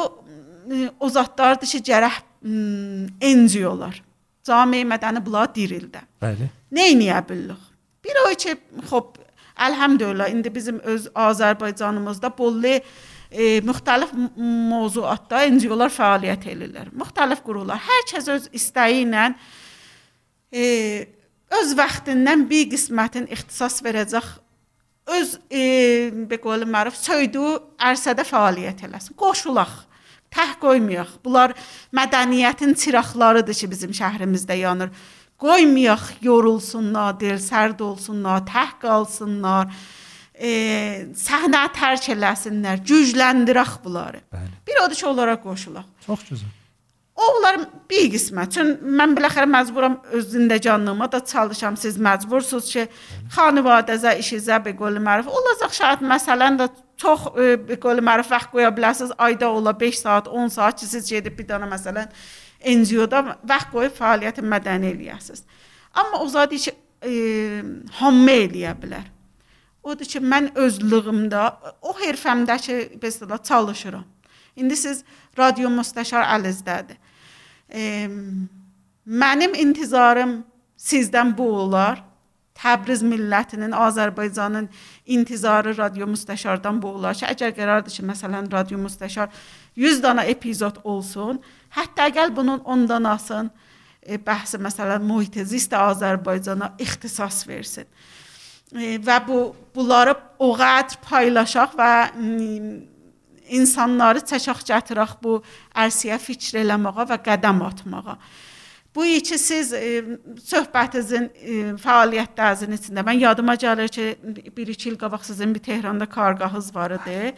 o zatlardır ki, gərək m, enziyorlar. Cami mədəni bunlar dirildi. Bəli. Edə bilərik? Bir o ki, xop, elhamdülillah indi bizim öz Azərbaycanımızda bollu e, müxtəlif mövzuatda NGO-lar fəaliyyət edirlər. Müxtəlif qurumlar hər kəs öz istəyi ilə e, öz vaxtından bir qismətin ixtisas verəcək öz e, be qol məruf söydüyü ərsədə fəaliyyət eləsin. Qoşulaq. Təh qoymayaq. Bunlar mədəniyyətin çıraqlarıdır ki, bizim şəhrimizdə yanır. Qoymayaq yorulsunlar, dil sərd olsunlar, təh qalsınlar. E, səhnə tərk eləsinlər, gücləndirək bunları. Bəli. Bir odur ki, onlara qoşulaq. Çox gözəl. O onların bir qismə. Çün mən biləxərə məcburam öz zindəcanlığıma da çalışam. Siz məcbursunuz ki, xanivadəzə, işinizə bir qol məruf olacaq. Şayad məsələn də çox e, bir qol məruf vaxt qoya bilərsiniz. Ayda ola 5 saat, 10 saat ki, siz gedib bir dənə məsələn NGO-da vaxt qoyub fəaliyyəti mədəni eləyəsiniz. Amma o zad ki, e, hamı eləyə bilər. Odur ki, mən özlüyümdə o hərfəmdə ki, belə çalışıram. İndi siz radio müstəşar əlizdədir. Mənim intizarım sizdən bu olar. Təbriz millətinin, Azərbaycanın intizarı radio müstəşardan bu olar ki, əgər qərardır ki, məsələn, radio müstəşar 100 dana epizod olsun, hətta gəl bunun 10 danasın e, bəhsi məsələn mühit zist Azərbaycana ixtisas versin. E, və bu bunları o qədər paylaşaq və insanları çəkaq gətirək bu ərsiyə fikr eləməyə və qədəm atmağa. Bu iki siz e, söhbətinizin e, fəaliyyətlərinizin içində mən yadıma gəlir ki, 1-2 il qabaq sizin bir Tehran'da kargahınız var idi.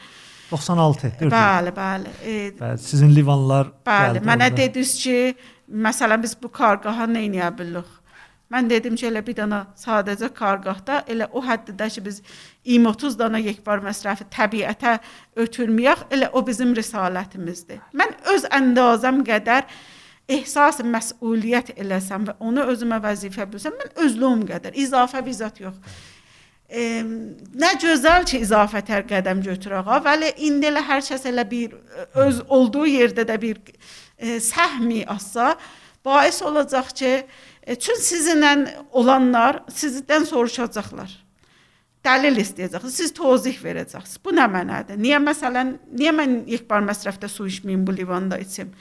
96. Bəli, bəli. E, bəli, sizin livanlar bəli, mənə dediniz ki, məsələn biz bu kargaha nə edə bilərik? Mən dedim ki, elə bir dənə sadəcə kargahda elə o həddə ki, biz 20-30 dana yekbar məsrəfi təbiətə ötürməyək, elə o bizim risalətimizdir. Mən öz əndazəm qədər ehsas məsuliyyət eləsəm və onu özümə vəzifə bilsəm, mən özlüyüm qədər izafə bir zət yox. E, nə gözəl ki, izafətər qədəm götürək, vəli indi elə hər kəs elə bir öz olduğu yerdə də bir e, səhmi assa, bais olacaq ki, e, çün sizinlə olanlar sizdən soruşacaqlar. Dəlil istəyəcəksiniz, siz tozih verəcəksiniz. Bu nə mənadır? Niyə məsələn, niyə mən yekbar məsrəfdə su içməyim bu livanda içim?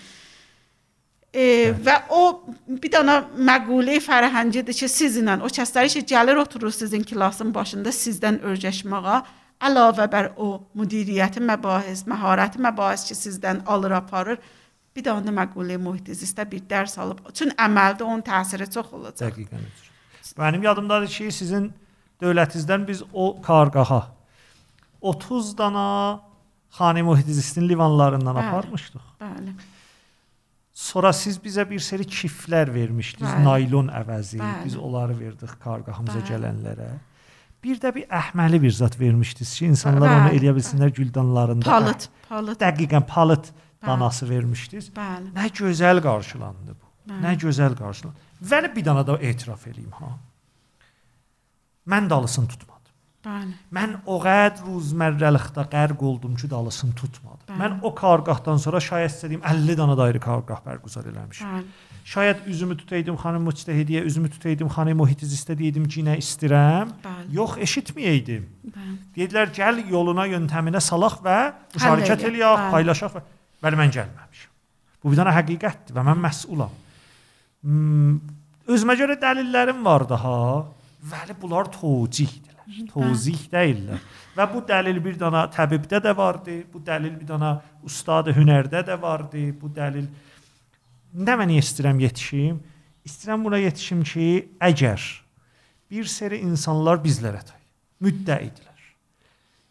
E, və o bir dənə məqulə fərəhəngidir ki, sizinlə o kəsləri ki, gəlir oturur sizin klasın başında sizdən öyrəşməyə, əlavə bər o müdiriyyəti məbahis, məharəti məbahis ki, sizdən alır aparır, bir dənə məqulə mühit zistə bir dərs alıb. Çün əməldə onun təsiri çox olacaq. Dəqiqən. Mənim yadımdadır ki, sizin dövlətinizdən biz o karqaha 30 dana xani mühitizistin livanlarından bəli, aparmışdıq. Bəli. Sonra siz bizə bir seri kiflər vermişdiniz, bəli. naylon əvəzi. Bəli. Biz onları verdik karqahımıza bəli. gələnlərə. Bir də bir əhməli bir zat vermişdiniz ki, insanlar bəli, onu eləyə bilsinlər güldanlarında. Palıt, palıt. Dəqiqən palıt bəli. Danası vermişdiniz. Bəli. Nə gözəl qarşılandı bu. Bəli. Nə gözəl qarşılandı. Və bir dana da etiraf eləyim ha. Mən dalısını tutmadım. Bəli. Mən o qədər ruzmərrəlikdə qərq oldum ki, dalısını tutmadım. Bəli. Mən o karqahdan sonra şayət istədiyim 50 dana da ayrı karqah bərqüzar eləmişəm. Bəli. Şayət üzümü tutaydım xanım müctəhidiyə, üzümü tutaydım xanım muhitiz istədiydim ki, nə istirəm. Bəli. Yox, eşitməyəydim. Bəli. Dedilər, gəl yoluna, yöntəminə salaq və müşarikət eləyək, paylaşaq və bəli mən gəlməmişəm. Bu bir dənə həqiqətdir və mən məsulam. Hmm, özümə görə dəlillərim var daha. Vəli bunlar tocihdir tozih deyirlər. Və bu dəlil bir dana təbibdə də vardı, bu dəlil bir dana ustad hünərdə də vardı, bu dəlil nə mən istəyirəm yetişim? İstəyirəm buna yetişim ki, əgər bir seri insanlar bizlərə tay müddəidilər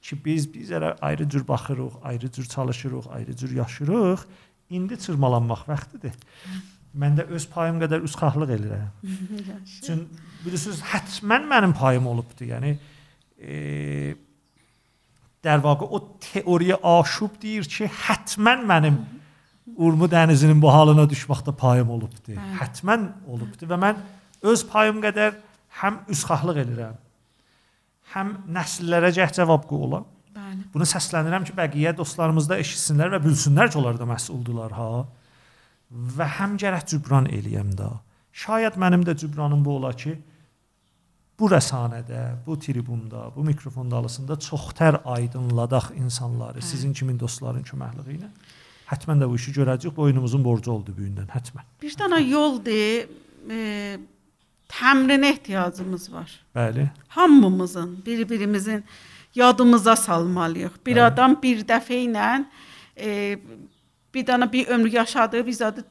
ki biz biz elə ayrı cür baxırıq, ayrı cür çalışırıq, ayrı cür yaşırıq. İndi çırmalanmaq vaxtıdır. Mən də öz payım qədər üsxahlıq eləyirəm. Çün bilirsiniz, həttəmən mənim payım olubdu. Yəni e, dər vaqe o teoriya aşub deyir ki, həttəmən mənim Urmu dənizinin bu halına düşməkdə payım olubdu. Hə. Həttəmən olubdu və mən öz payım qədər həm üsxahlıq eləyirəm, Həm nəsillərə cəhd cavab qoyulam. Bəli. Bunu səslənirəm ki, bəqiyyə dostlarımız da eşitsinlər və bilsinlər ki, onlar da məsuldular ha. Və həm gərək cübran eləyəm də. Şayad mənim də cübranım bu ola ki, bu rəsanədə, bu tribunda, bu mikrofon dalısında çoxtər aydınladaq insanları hə. sizin kimi dostların köməkliyi ilə. Hətmən də bu işi görəcəyik. Boynumuzun borcu oldu bu gündən, hətmən. Bir dənə yoldur. E, təmrinə ehtiyacımız var. Bəli. Hamımızın, bir-birimizin yadımıza salmalıyıq. Bir Bəli. adam bir dəfə ilə e, bir dənə bir ömrü yaşadığı bir zadı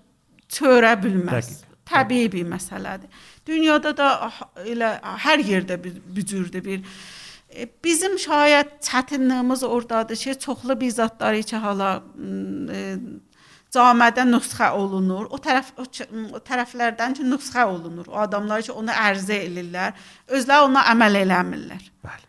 çörə bilməz. Dəqiq. Təbii bir məsələdir. Dünyada da elə hər yerdə bir, bir cürdür bir e, bizim şayət çətinliyimiz ordadır ki, çoxlu bir zatları ki, hala e, camədə nüsxə olunur. O tərəf o, o tərəflərdən ki nüsxə olunur. O adamlar ki onu ərzə elirlər, özləri ona əməl eləmirlər. Bəli.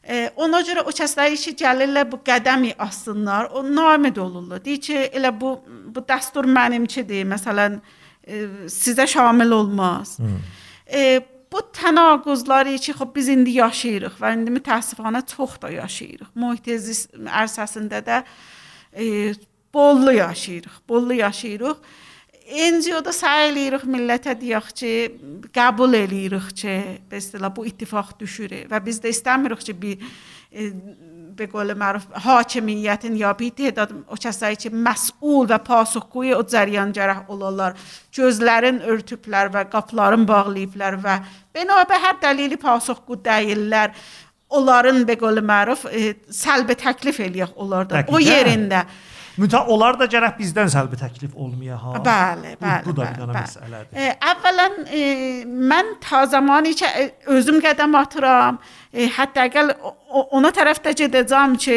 E, ona görə o kəslər işi gəlirlər bu qədəmi assınlar, o namid olurlar. Deyir ki, elə bu bu dəstur mənimkidir. Məsələn, e, sizə şamil olmaz. Hmm. E, bu tənaquzları ki, xop biz indi yaşayırıq və indi mütəəssifanə çox da yaşayırıq. Muhit ərzəsində də e, bollu yaşayırıq, bollu yaşayırıq. NGO-da səy eləyirik millətə deyək ki, qəbul eləyirik ki, be istilah bu ittifaq düşür və biz də istəmirik ki, bir e, به قول معروف hakimiyyətin ya bir تعداد o kəsləri ki, məsul və pasıxquyu o cəryan cərəh olarlar. Gözlərin örtüblər və qapıların bağlayıblar və binabe hər dəlili pasıxqu deyirlər. onların be qol məruf e, səlbi təklif eləyək onlardan. O Dəqiqən. yerində. Mütə Onlar da gərək bizdən səlbi təklif olmaya ha. Bəli, Bu, bəli. bu da bir bəli, dənə bəli. məsələdir. E, əvvələn e, mən ta zamani ki e, özüm qədəm atıram, e, hətta əgər ona tərəf də gedəcəm ki,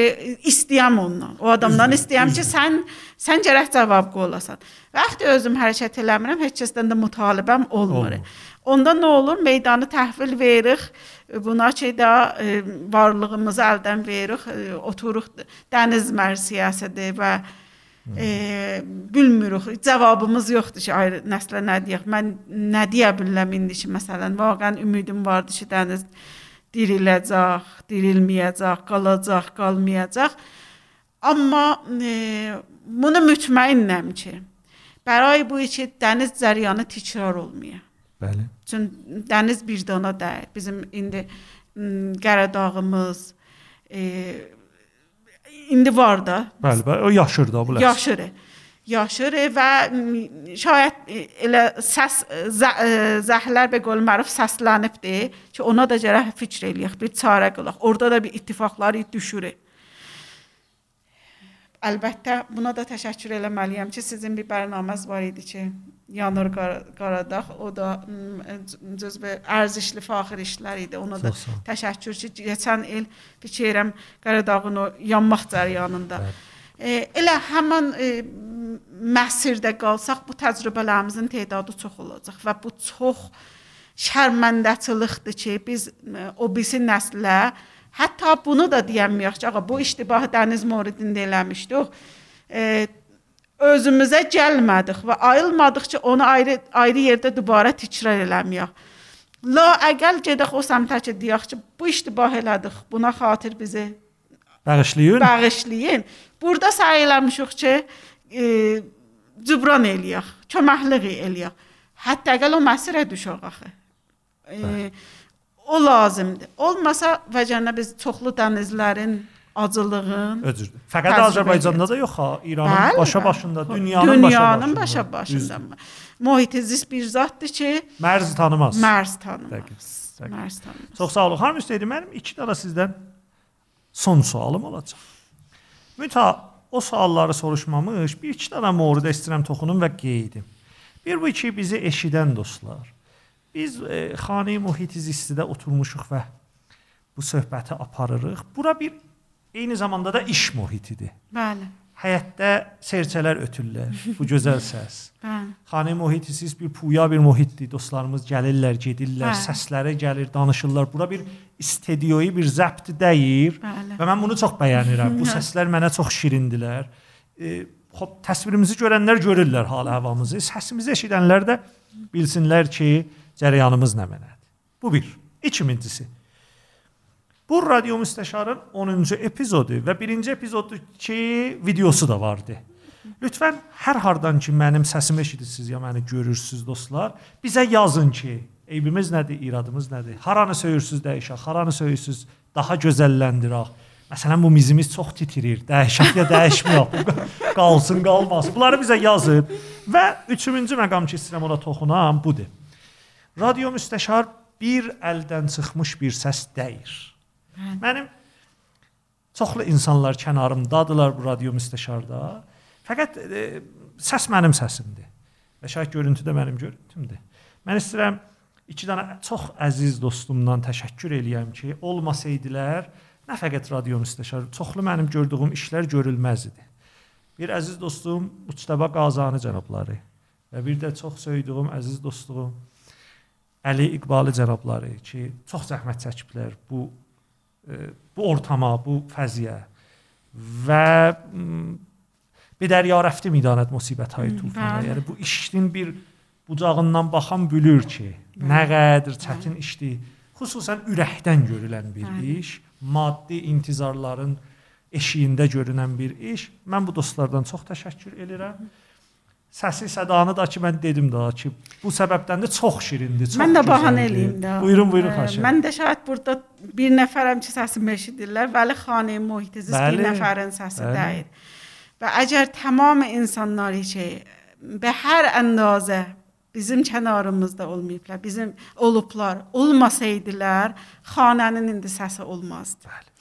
istəyəm ondan. O adamdan istəyəm ki, sən sən gərək cavab qolasan. Vaxtı özüm hərəkət eləmirəm, heç kəsdən də mütalibəm olmur. Olmur. Onda nə olur? Meydanı təhvil veririk. E, buna ki də e, varlığımızı əldən veririk, e, otururuq dəniz mərsiyəsidir və e, bilmirik. Cavabımız yoxdur ki, ayrı nəslə nə deyək. Mən nə deyə bilirəm indi ki, məsələn, vaqəən ümidim vardı ki, dəniz diriləcək, dirilməyəcək, qalacaq, qalmayacaq. Amma e, bunu mütməinnəm ki, bəray bu iki dəniz cəryanı təkrar olmayacaq. Bəli. Çün dəniz bir dana deyil. Bizim indi m, Qəradağımız e, indi var da. Bəli, bəli. O yaşır da bu. Yaşır. Yaşır və şayət e, elə səs zə- e, zəhlər be qol məruf səslənibdi ki, ona da gərək fikr eləyək, bir çarə qılaq. Orada da bir ittifaqlar düşür. Əlbəttə buna da təşəkkür eləməliyəm ki, sizin bir bərnaməz var idi ki, Yanır Qar- Qaradağ, o da cüzbə ərzişli fəxr işlər idi. Ona da təşəkkür ki, keçən il fikirəm Qaradağın o yanmaq cəryanında. E, elə həmin e, məsirdə qalsaq bu təcrübələrimizin tədadı çox olacaq və bu çox şərməndəçilikdir ki, biz e, o birisi nəslə hətta bunu da deyəməyək ki, ağa bu iştibah dəniz moridində eləmişdik. E, özümüzə gəlmədik və ayılmadıq ki, onu ayrı ayrı yerdə dubara təkrar eləməyək. La əgəl gedək o səmtə ki, deyək ki, bu iştibah elədik. Buna xatir bizi Bağışlayın. bağışlayın. Burada səy eləmişik ki, e, cübran eləyək, köməklik eləyək. Hətta əgər o məsirə düşək axı. E, o lazımdır. Olmasa vəcənə biz çoxlu dənizlərin acılığın Özür. Fəqət Azərbaycanda da yox ha, İranın Bəli, başa bəli. başında, dünyanın, dünyanın başa başa başında. başında. Mühit zist bir zatdır ki. Mərz tanımaz. mərz tanımaz. Dəqiq, dəqiq. Mərz tanımaz. Çox sağ olun. Xanım Üstədi, mənim 2 dənə sizdən son sualım olacaq. Mütə o sualları soruşmamış, bir iki dənə mövzuda istəyirəm toxunum və qeydim. Bir bu ki bizi eşidən dostlar. Biz e, xanə mühit zistidə oturmuşuq və bu söhbəti aparırıq. Bura bir eyni zamanda da iş mühitidir. Bəli. Həyətdə serçələr ötürlər. Bu gözəl səs. Bəli. Xanə mühiti siz bir puya bir mühitdir. Dostlarımız gəlirlər, gedirlər, Hə. səsləri gəlir, danışırlar. Bura bir istedioyu, bir zəbt deyir. Bəli. Və mən bunu çox bəyənirəm. Bu səslər mənə çox şirindilər. E, xop təsvirimizi görənlər görürlər hal-əhvalımızı. Səsimizi eşidənlər də bilsinlər ki, cərəyanımız nə mənədir. Bu bir. İkincisi. Bu radio müstəşarın 10-cu epizodu və birinci epizodu ki, videosu da vardı. Lütfən hər hardan ki mənim səsimi eşidirsiniz ya məni görürsüz dostlar, bizə yazın ki, eybimiz nədir, iradımız nədir? Haranı söyürsüz dəyişək, haranı söyürsüz daha gözəlləndirək. Məsələn bu mizimiz çox titrir. Dəyişək ya dəyişməyək. Qalsın, qalmasın. Bunları bizə yazın. Və üçüncü məqam ki, istəyirəm ona toxunam, budur. Radio müstəşar bir əldən çıxmış bir səs deyir. Mənim çoxlu insanlar kənarımdadılar bu radio müstəşarda. Fəqət e, səs mənim səsimdir. Və şahid görüntü də mənim görüntümdür. Mən istəyirəm iki dənə çox əziz dostumdan təşəkkür eləyəm ki, olmasaydılar nə fəqət radio müstəşar, çoxlu mənim gördüyüm işlər görülməz idi. Bir əziz dostum Mustafa Qazani cənabları və bir də çox söydüyüm əziz dostum Əli İqbalı cənabları ki, çox zəhmət çəkiblər bu bu ortama, bu fəziyə və m, bir dərya rəfti midanət musibət hay Hı, tufana. bəli. Yəni bu işin bir bucağından baxan bülür ki, nə qədər çətin işdir. Xüsusən ürəkdən görülən bir iş, maddi intizarların eşiyində görünən bir iş. Mən bu dostlardan çox təşəkkür edirəm səsi sədanı da ki mən dedim də ki bu səbəbdən də çox şirindir. Çox mən də bəhanə eləyim də. Buyurun, buyurun xahiş edirəm. Mən də şahid burada bir nəfərəm ki səsimi eşidirlər. Vəli Xanəy Muhitiziz bir nəfərin səsi bəli. deyil. Və əgər tamam insanlar şey bə hər əndazə bizim kənarımızda olmayıblar, bizim olublar. Olmasaydılar, xanənin indi səsi olmazdı. Bəli.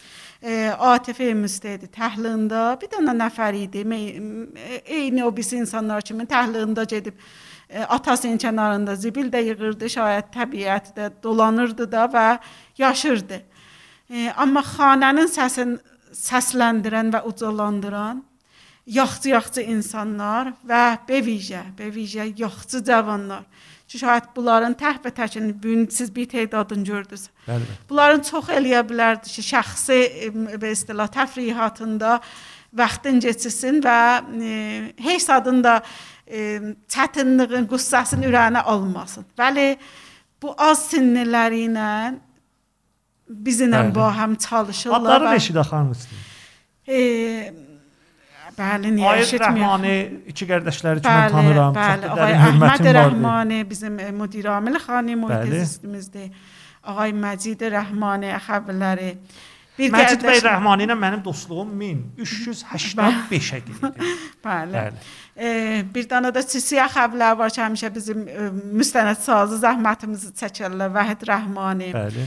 E, Atif Müstədi təhlində bir dənə nəfər idi. Eyni o biz insanlar kimi təhlində gedib e, atasının kənarında zibil də yığırdı, şayət təbiətdə dolanırdı da və yaşırdı. E, amma xanənin səsini səsləndirən və ucalandıran yaxçı-yaxçı insanlar və bevicə, bevicə yaxçı cavanlar. Ki şayət bunların təhvə təkini bu gün siz bir tədadını gördünüz. Bəli. Bunların çox eləyə bilərdi ki, şəxsi və istilah təfrihatında vaxtın keçsin və e, heç adında e, çətinliyin, qüssəsinin ürəyinə almasın. Bəli, bu az sinniləri ilə bizimlə bu həm çalışırlar. Adları və- neçədə xanım istəyir? E, bəli, niyə eşitmir? Rəhmani iki qardaşları kimi mən tanıram. Bəli, dərin Əhməd. Rəhmani bizim e, müdir amil xani mühit Bəli. zistimizdir. Ağay Məcid Rəhmani əxəvləri. Bir Məcid bəy Rəhmani ilə mənim dostluğum 1385-ə gedir. Bəli. Bəli. E, bir dənə də Sisiya xəbərlər var ki, həmişə bizim e, müstənəd sazı zəhmətimizi çəkirlər. Vahid Rəhmani. Bəli.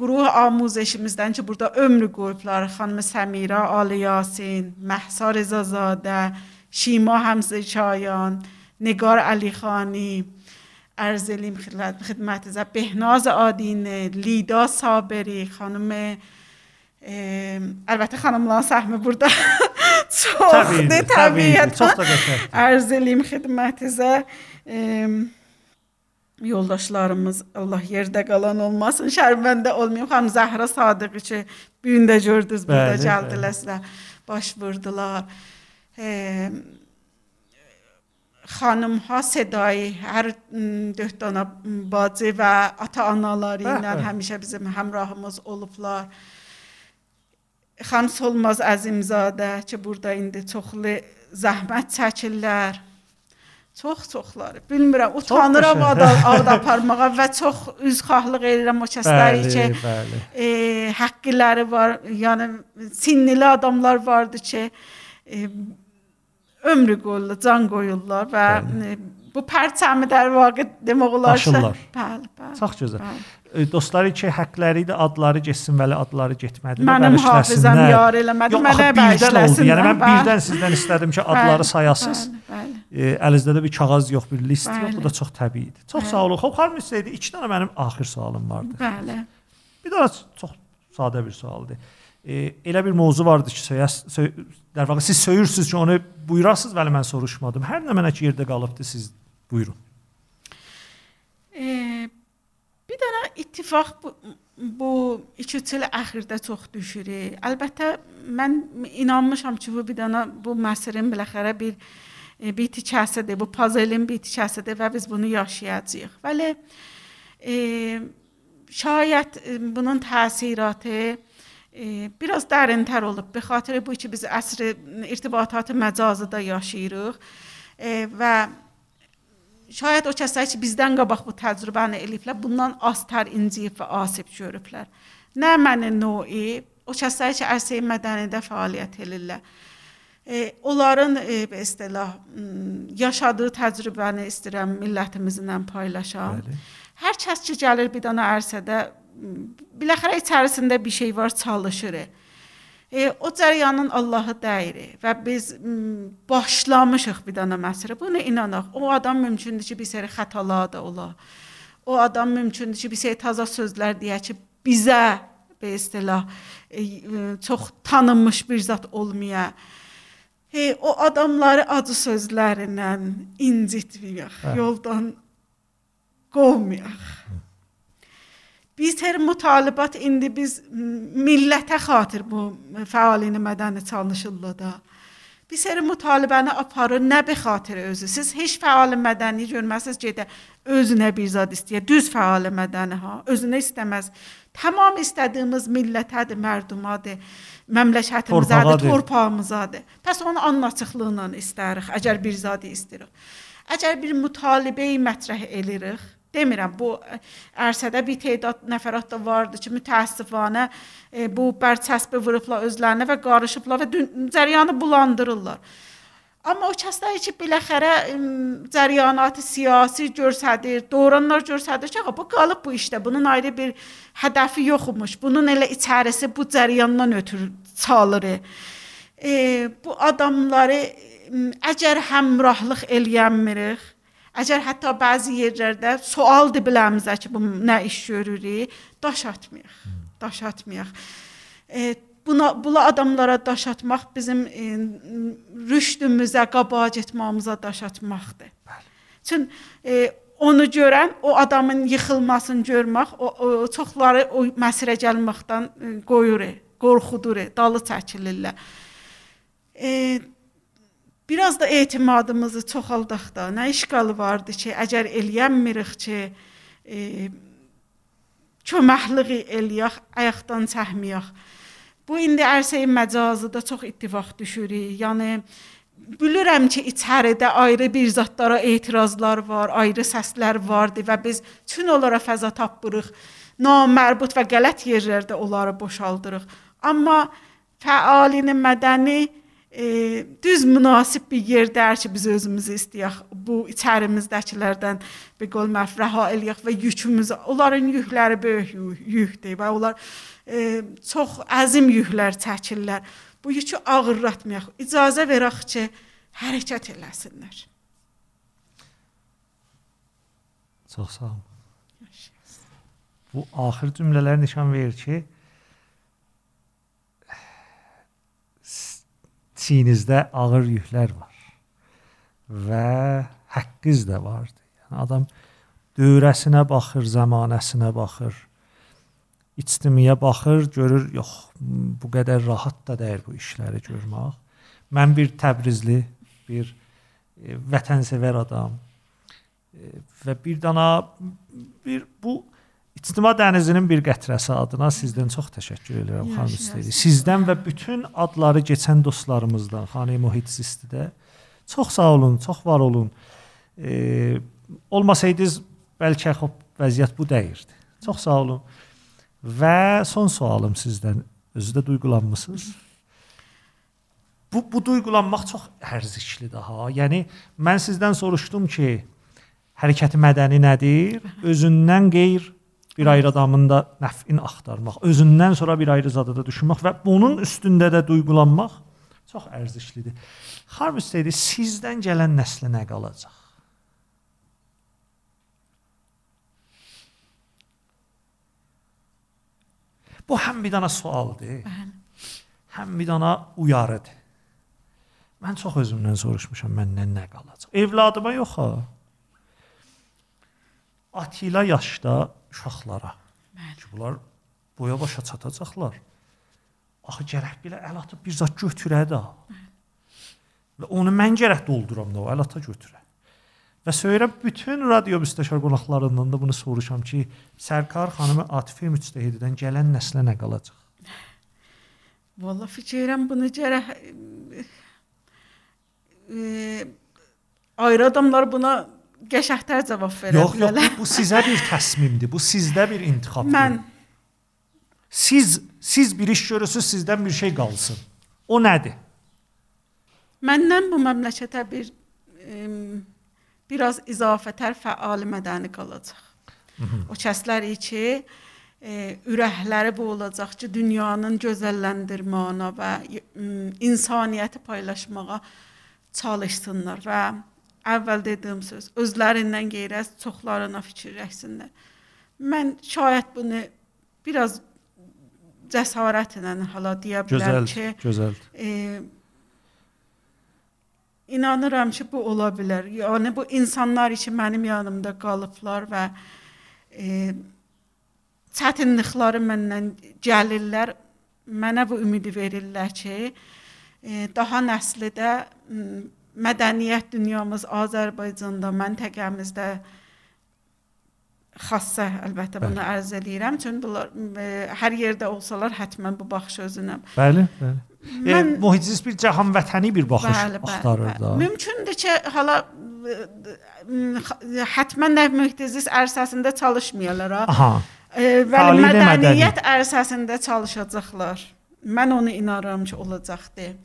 گروه آموزشimizdən ki, burada ömrü qoyublar. Xanım Səmirə, Ali Yasin, Məhsa Rəzazadə, Şima Həmzəçayan, Nigar Əlixani, عرض الیم خدمت زب بهناز آدینه لیدا صابری خانم البته خانملا سهم برده سخته طبیعت عرض الیم خدمت زب yoldaşlarımız Allah yerdə qalan olmasın, şərməndə olmayım. Xanım Zəhra Sadiqiçi bu gün də gördünüz burada gəldilər, sizə baş vurdular. E, xanım ha Sedai hər dörd dana bacı və ata-anaları ilə həmişə bizim həmrahımız olublar. Xan Solmaz Əzimzadə ki, burada indi çoxlu zəhmət çəkirlər Çox-çoxları. Bilmirəm, utanıram ada ad aparmağa və çox üzxahlıq edirəm o kəsləri ki, Bəli, bəli. e, haqqları var, yəni sinnili adamlar vardı ki, e, ömrü qoyurlar, can qoyurlar və e, bu pərçəmi də vaqe demək olar Daşırlar. bəli, bəli. Çox gözəl. bəli. Dostları ki, həqqləri idi, adları getsin, vəli adları getmədi. Mənim hafizəm yar eləmədi, Yox, mənə bağışlasın. Yəni mən birdən sizdən istədim ki, adları sayasınız. E, əlinizdə də bir kağız yox, bir list yox. Bəli. Bu da çox təbiidir. Çox Bəli. sağ olun. Xoş xanım istəyidi. 2 dənə mənim axır sualım vardı. Bəli. Bir dənə çox sadə bir sualdır. E, elə bir mövzu vardı ki, söyəs, söy, der vaxt siz söyürsüz ki, onu buyurasınız, vəli mən soruşmadım. Hər nə mənə ki yerdə qalıbdı, siz buyurun. E, dənə ittifaq bu, bu 2-3 il əxirdə çox düşür. Əlbəttə mən inanmışam ki, bu bir dənə bu məsəlin biləxərə bir e, bir tikəsidir, bu puzzle-in bir tikəsidir və biz bunu yaşayacağıq. Bəli, e, şayət bunun təsiratı e, biraz dərinтər olub. Be xatir bu ki biz əsr irtibatatı məcazıda yaşayırıq e, və şayət o kəslər ki bizdən qabaq bu təcrübəni eləyiblər, bundan aztər inciyib və asib görüblər. Nə mənim növi o kəslər ki ərsəy mədəniyyətdə fəaliyyət edirlər. E, onların e, istilah yaşadığı təcrübəni istəyirəm millətimizlə paylaşam. Bəli. Hər kəs ki gəlir bir dənə ərsədə biləxərə içərisində bir şey var, çalışır. E, o cəryanın Allahı dəyir və biz başlamışıq bir dənə məsələ. Buna inanaq. O adam mümkündür ki, bir sərə xətalar da ola. O adam mümkündür ki, bir sərə təzə sözlər deyə ki, bizə be istilah e, e, çox tanınmış bir zat olmaya. E, o adamları acı sözlərlə incitməyək, Hə. yoldan qovmayaq. Biz hər mütalibat indi biz millətə xatir bu fəalini mədəni çalışırlar da. Biz hər mütalibəni aparır nə be xatir özü. Siz heç fəal mədəni görməsiz gedə özünə bir zad istəyir. Düz fəal mədəni ha, özünə istəməz. Tamam istədiyimiz millətədir, mərdumadır, məmləkətimizədir, Torpağadır. torpağımızadır. Pəs onu anlatıqlıqla istəyirik, əgər bir zadı istəyirik. Əgər bir mütalibəyi mətrəh edirik, demirəm bu ərsədə bir tədad nəfərat da vardı ki, mütəəssifanə e, bu bərçəsbi vurublar özlərinə və qarışıblar və cəryanı bulandırırlar. Amma o kəslər ki, biləxərə cərəyanatı siyasi göstərir, dövranlar göstərir ki, bu qalıb bu işdə. Bunun ayrı bir hədəfi yoxmuş. Bunun elə içərisi bu cərəyandan ötürü çalır. E, bu adamları əgər həmrahlıq eləyənmirik, əgər hətta bəzi yerlərdə sualdır biləmizə ki, bu nə iş görürük, daş atmayıq. Daş atmayıq. E, buna bula adamlara daş atmaq bizim e, rüşdümüzə, getməyimizə daş atmaqdır. Çün e, onu görən, o adamın yıxılmasını görmək, o, o çoxları o məsirə gəlməkdən e, qoyur, qorxudur, dalı çəkilirlər. E, biraz da etimadımızı çoxaldaq da. Nə işqalı vardı ki, əgər eləyənmirik ki, e, köməkliyi eləyək, ayaqdan çəkməyək. Bu indi ərsəyi məcazıda çox ittifaq düşürük. Yəni bilirəm ki, içəridə ayrı bir zətlara etirazlar var, ayrı səslər vardı və biz çün onlara fəza tapırıq. Namərbut və qələt yerlərdə onları boşaldırıq. Amma fəalinin mədəni e, düz münasib bir yerdər ki, biz özümüzü istəyək. Bu içərimizdəkilərdən bir qol məfrəha eləyək və yükümüzü, onların yükləri böyük yükdür və onlar e, çox əzim yüklər çəkirlər. Bu yükü ağırlatmayaq. İcazə verək ki, hərəkət eləsinlər. Çox sağ olun. Bu axır cümlələr nişan verir ki, çiyinizdə ağır yüklər var və haqqınız da vardı. Yəni adam dövrəsinə baxır, zamanəsinə baxır ictimiyə baxır, görür, yox, bu qədər rahat da deyil bu işləri görmək. Mən bir Təbrizli, bir e, vətənsevər adam e, və bir dana bir bu İctima dənizinin bir qətrəsi adına sizdən çox təşəkkür edirəm xanım istəyir. Sizdən və bütün adları keçən dostlarımızdan, xanım mühitisistidə çox sağ olun, çox var olun. E, olmasaydınız bəlkə xop vəziyyət bu dəyirdi. Çox sağ olun. Və son sualım sizdən. Özü də duyğulanmısınız? Bu bu duyğulanmaq çox ərzişlidir ha. Yəni mən sizdən soruşdum ki, hərəkəti mədəni nədir? Özündən qeyr bir ayrı adamın da nəfin axtarmaq, özündən sonra bir ayrı zada da düşünmək və bunun üstündə də duyğulanmaq çox ərzişlidir. Xarb istəyir sizdən gələn nəslə nə qalacaq? Bu həm bir dana sualdır. Həm bir dana uyarıdır. Mən çox özümdən soruşmuşam məndən nə qalacaq. Evladıma yox ha. Atila yaşda uşaqlara. Bəli. Ki bunlar boya başa çatacaqlar. Axı gərək belə əl atıb bir zat götürə də. Və onu mən gərək dolduram da o əl ata götürə. Və söyürəm bütün radio müstəşar qonaqlarından da bunu soruşam ki, Sərkar xanımı Atifə müctəhididən gələn nəslə nə qalacaq? Valla fikirəm bunu gərək e, ayrı adamlar buna qəşəhtər cavab verə yox. Yox, bu sizə bir təsmimdir. Bu sizdə bir intiqabdır. Mən siz siz bir iş görürsüz, sizdən bir şey qalsın. O nədir? Məndən bu məmləkətə bir e, biraz izafətər fəal mədəni qalacaq. Hı -hı. O kəslər ki, e, ürəkləri bu olacaq ki, dünyanın gözəlləndirməyinə və insaniyyəti paylaşmağa çalışsınlar və əvvəl dediyim söz özlərindən qeyrə çoxlarına fikirləşsinlər. Mən şayət bunu biraz cəsarətlə hala deyə bilərəm ki, gözəl. E, inanıram ki, bu ola bilər. Yəni bu insanlar ki, mənim yanımda qalıblar və e, çətinlikləri məndən gəlirlər. Mənə bu ümidi verirlər ki, e, daha nəslidə mədəniyyət dünyamız Azərbaycanda, məntəqəmizdə xassa əlbəttə bəli. bunu ərz edirəm. Çünki bunlar e, hər yerdə olsalar həttəmən bu baxış özünə. Bəli, bəli. Mən e, muhitisiz bir cahan vətəni bir baxış bəli, bəli, axtarır bəli. da. Mümkündür ki, hala həttəmən nə muhitisiz ərsəsində çalışmayalar ha. Aha. E, Vəli mədəniyyət mədəni. ərsəsində çalışacaqlar. Mən onu inanıram ki, olacaqdır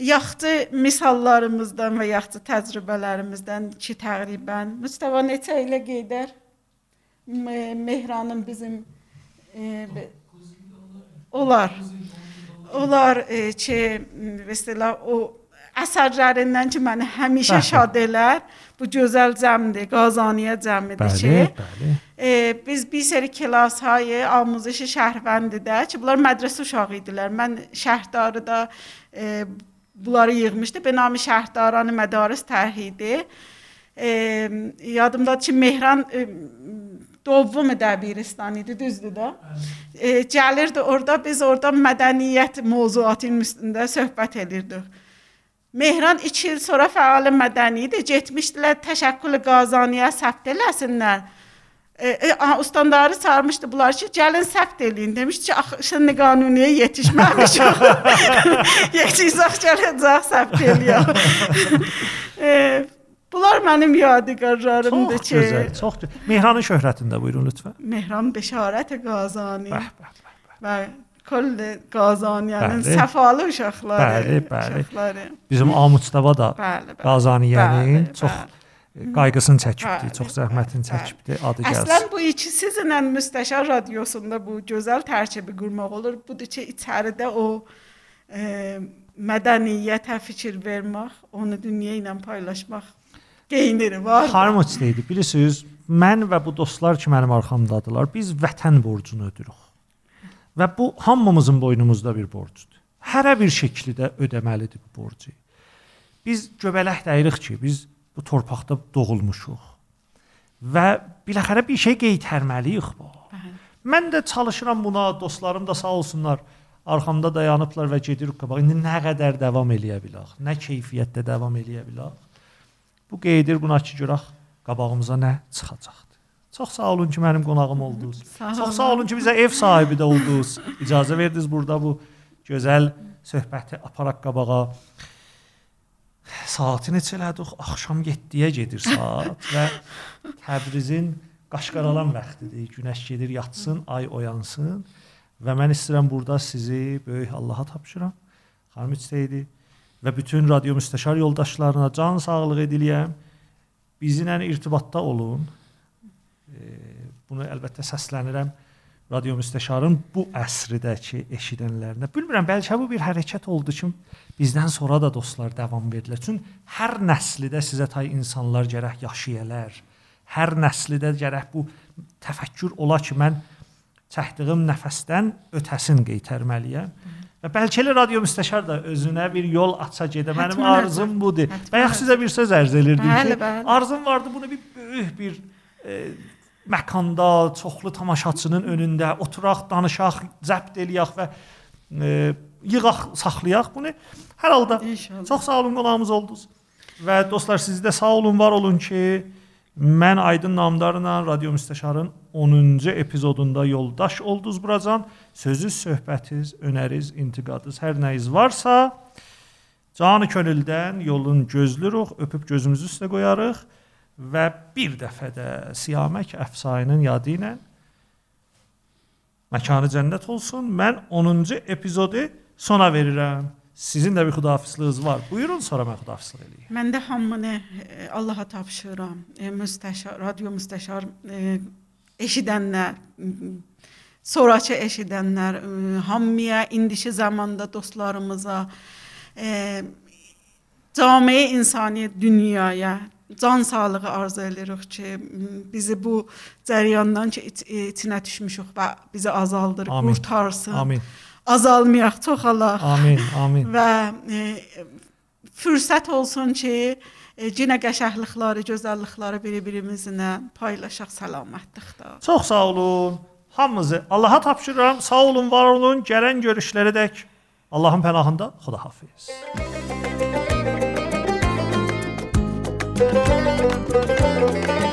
yaxşı misallarımızdan və yaxşı təcrübələrimizdən ki, təqribən Mustafa neçə ilə gedər? Mehranın bizim e, olar. Olar e, ki, məsələ o əsərlərindən ki, məni həmişə bəli. şad elər. Bu gözəl cəmdir, Qazaniyə cəmidir bəli, ki. Bəli. E, biz bir seri klas hayı Almuzişi Şəhvəndidə ki, bunlar mədrəsə uşağı idilər. Mən Şəhdarıda e, bunları yığmışdı. Benami şəhərdaranı mədaris tərhidi. E, yadımdadır ki, Mehran e, Dovvum Dəbiristan idi, düzdür də? E, gəlirdi orada biz orada mədəniyyət mövzuatının üstündə söhbət edirdik. Mehran 2 il sonra fəal mədəni idi. Getmişdilər təşəkkül Qazaniyə səbt eləsinlər. E, e, aha, ustandarı çağırmışdı bunlar ki, gəlin səbt eləyin. Demişdi ki, axı qanuniyə yetişməmişik. Yetişsək gələcək səbt eləyək. e, bunlar mənim yadigarlarımdır Çox ki, gözəl, çox gözəl. Mehranın şöhrətində buyurun lütfən. Mehran Beşarət Qazani Bəh, bəh, bəh. və kol Qazaniyənin Bəli. səfalı uşaqları. Bəli, bəli. Uşaqları. Bizim Am Mustafa da Bəli, bəli. Qazaniyənin Bəli, çox bəli. Qayğısını çəkibdi, Bəli, çox zəhmətini çəkibdi, adı Əslən gəlsin. bu iki sizinlə müstəşar radiosunda bu gözəl tərkibi qurmaq olur. Budur ki, içəridə o e, mədəniyyətə fikir vermək, onu dünya ilə paylaşmaq qeyniri var. Xanım Uçdeydi, bilirsiniz, mən və bu dostlar ki mənim arxamdadılar, biz vətən borcunu ödürük. Və bu hamımızın boynumuzda bir borcdur. Hərə bir şəkildə ödəməlidir bu borcu. Biz göbələk dəyirik ki, biz bu torpaqda doğulmuşuq. Və biləxərə bir şey qeytərməliyik bu. Bəli. Mən də çalışıram buna, dostlarım da sağ olsunlar, arxamda dayanıblar və gedirik qabağa. İndi nə qədər davam eləyə bilərik, nə keyfiyyətdə davam eləyə bilərik. Bu qeydir buna ki, görək qabağımıza nə çıxacaqdır. Çox sağ olun ki, mənim qonağım oldunuz. Sağ Çox sağ olun ki, bizə ev sahibi də oldunuz. İcazə verdiniz burada bu gözəl söhbəti aparaq qabağa. Saatı neçə elədik? Axşam 7-yə gedir saat və Təbrizin qaşqaralan vaxtıdır. Günəş gedir, yatsın, ay oyansın və mən istəyirəm burada sizi böyük Allaha tapşıram. Xanım İstəyidi və bütün radio müstəşar yoldaşlarına can sağlığı diləyəm. Bizimlə irtibatda olun. Bunu əlbəttə səslənirəm radio müstəşarın bu əsrdəki eşidənlərinə. Bilmirəm, bəlkə bu bir hərəkət oldu ki, bizdən sonra da dostlar davam verdilər. Çünki hər nəslidə sizə tay insanlar gərək yaşayalar. Hər nəslidə gərək bu təfəkkür ola ki, mən çəkdiyim nəfəsdən ötəsin qeytərməliyəm. Və bəlkə elə radio müstəşar da özünə bir yol aça gedə. Mənim Həttəmən arzum budur. Həttəmən Və yaxşı sizə bir söz ərz elirdim Bəli, ki, bəli. arzum vardı bunu bir böyük bir e, məkanda, çoxlu tamaşaçının önündə oturaq, danışaq, zəbt eləyək və e, yığaq, saxlayaq bunu. Hər halda İnşallah. çox sağ olun qonağımız oldunuz. Və dostlar siz də sağ olun, var olun ki, mən Aydın Namdarla Radio Müstəşarın 10-cu epizodunda yoldaş oldunuz buracan. Sözüz, söhbətiz, önəriz, intiqadınız, hər nəyiniz varsa canı könüldən yolun gözləyirik, öpüb gözümüzü üstə qoyarıq və bir dəfə də Siyamək əfsainin yadı ilə məkanı cənnət olsun. Mən 10-cu epizodu sona verirəm. Sizin də bir xudafizliyiniz var. Buyurun sonra mən xudafizlik eləyim. Mən də hamını e, Allaha tapşırıram. E, müstəşar, radio müstəşar e, eşidənlər, sonrakı eşidənlər, hamıya indiki zamanda dostlarımıza, camiə insani dünyaya can sağlığı arzu edirik ki, bizi bu cəryandan ki iç, içinə düşmüşük və bizi azaldır, Amin. qurtarsın. Amin. Azalmayaq, çoxalaq. Amin. Amin. və e, fürsət olsun ki, e, yenə qəşənglikləri, gözəllikləri bir-birimizlə paylaşaq səlamətlikdə. Çox sağ olun. Hamınızı Allaha tapşırıram. Sağ olun, var olun. Gələn görüşlərə dək Allahın pənahında Xudahafiz. Thank you.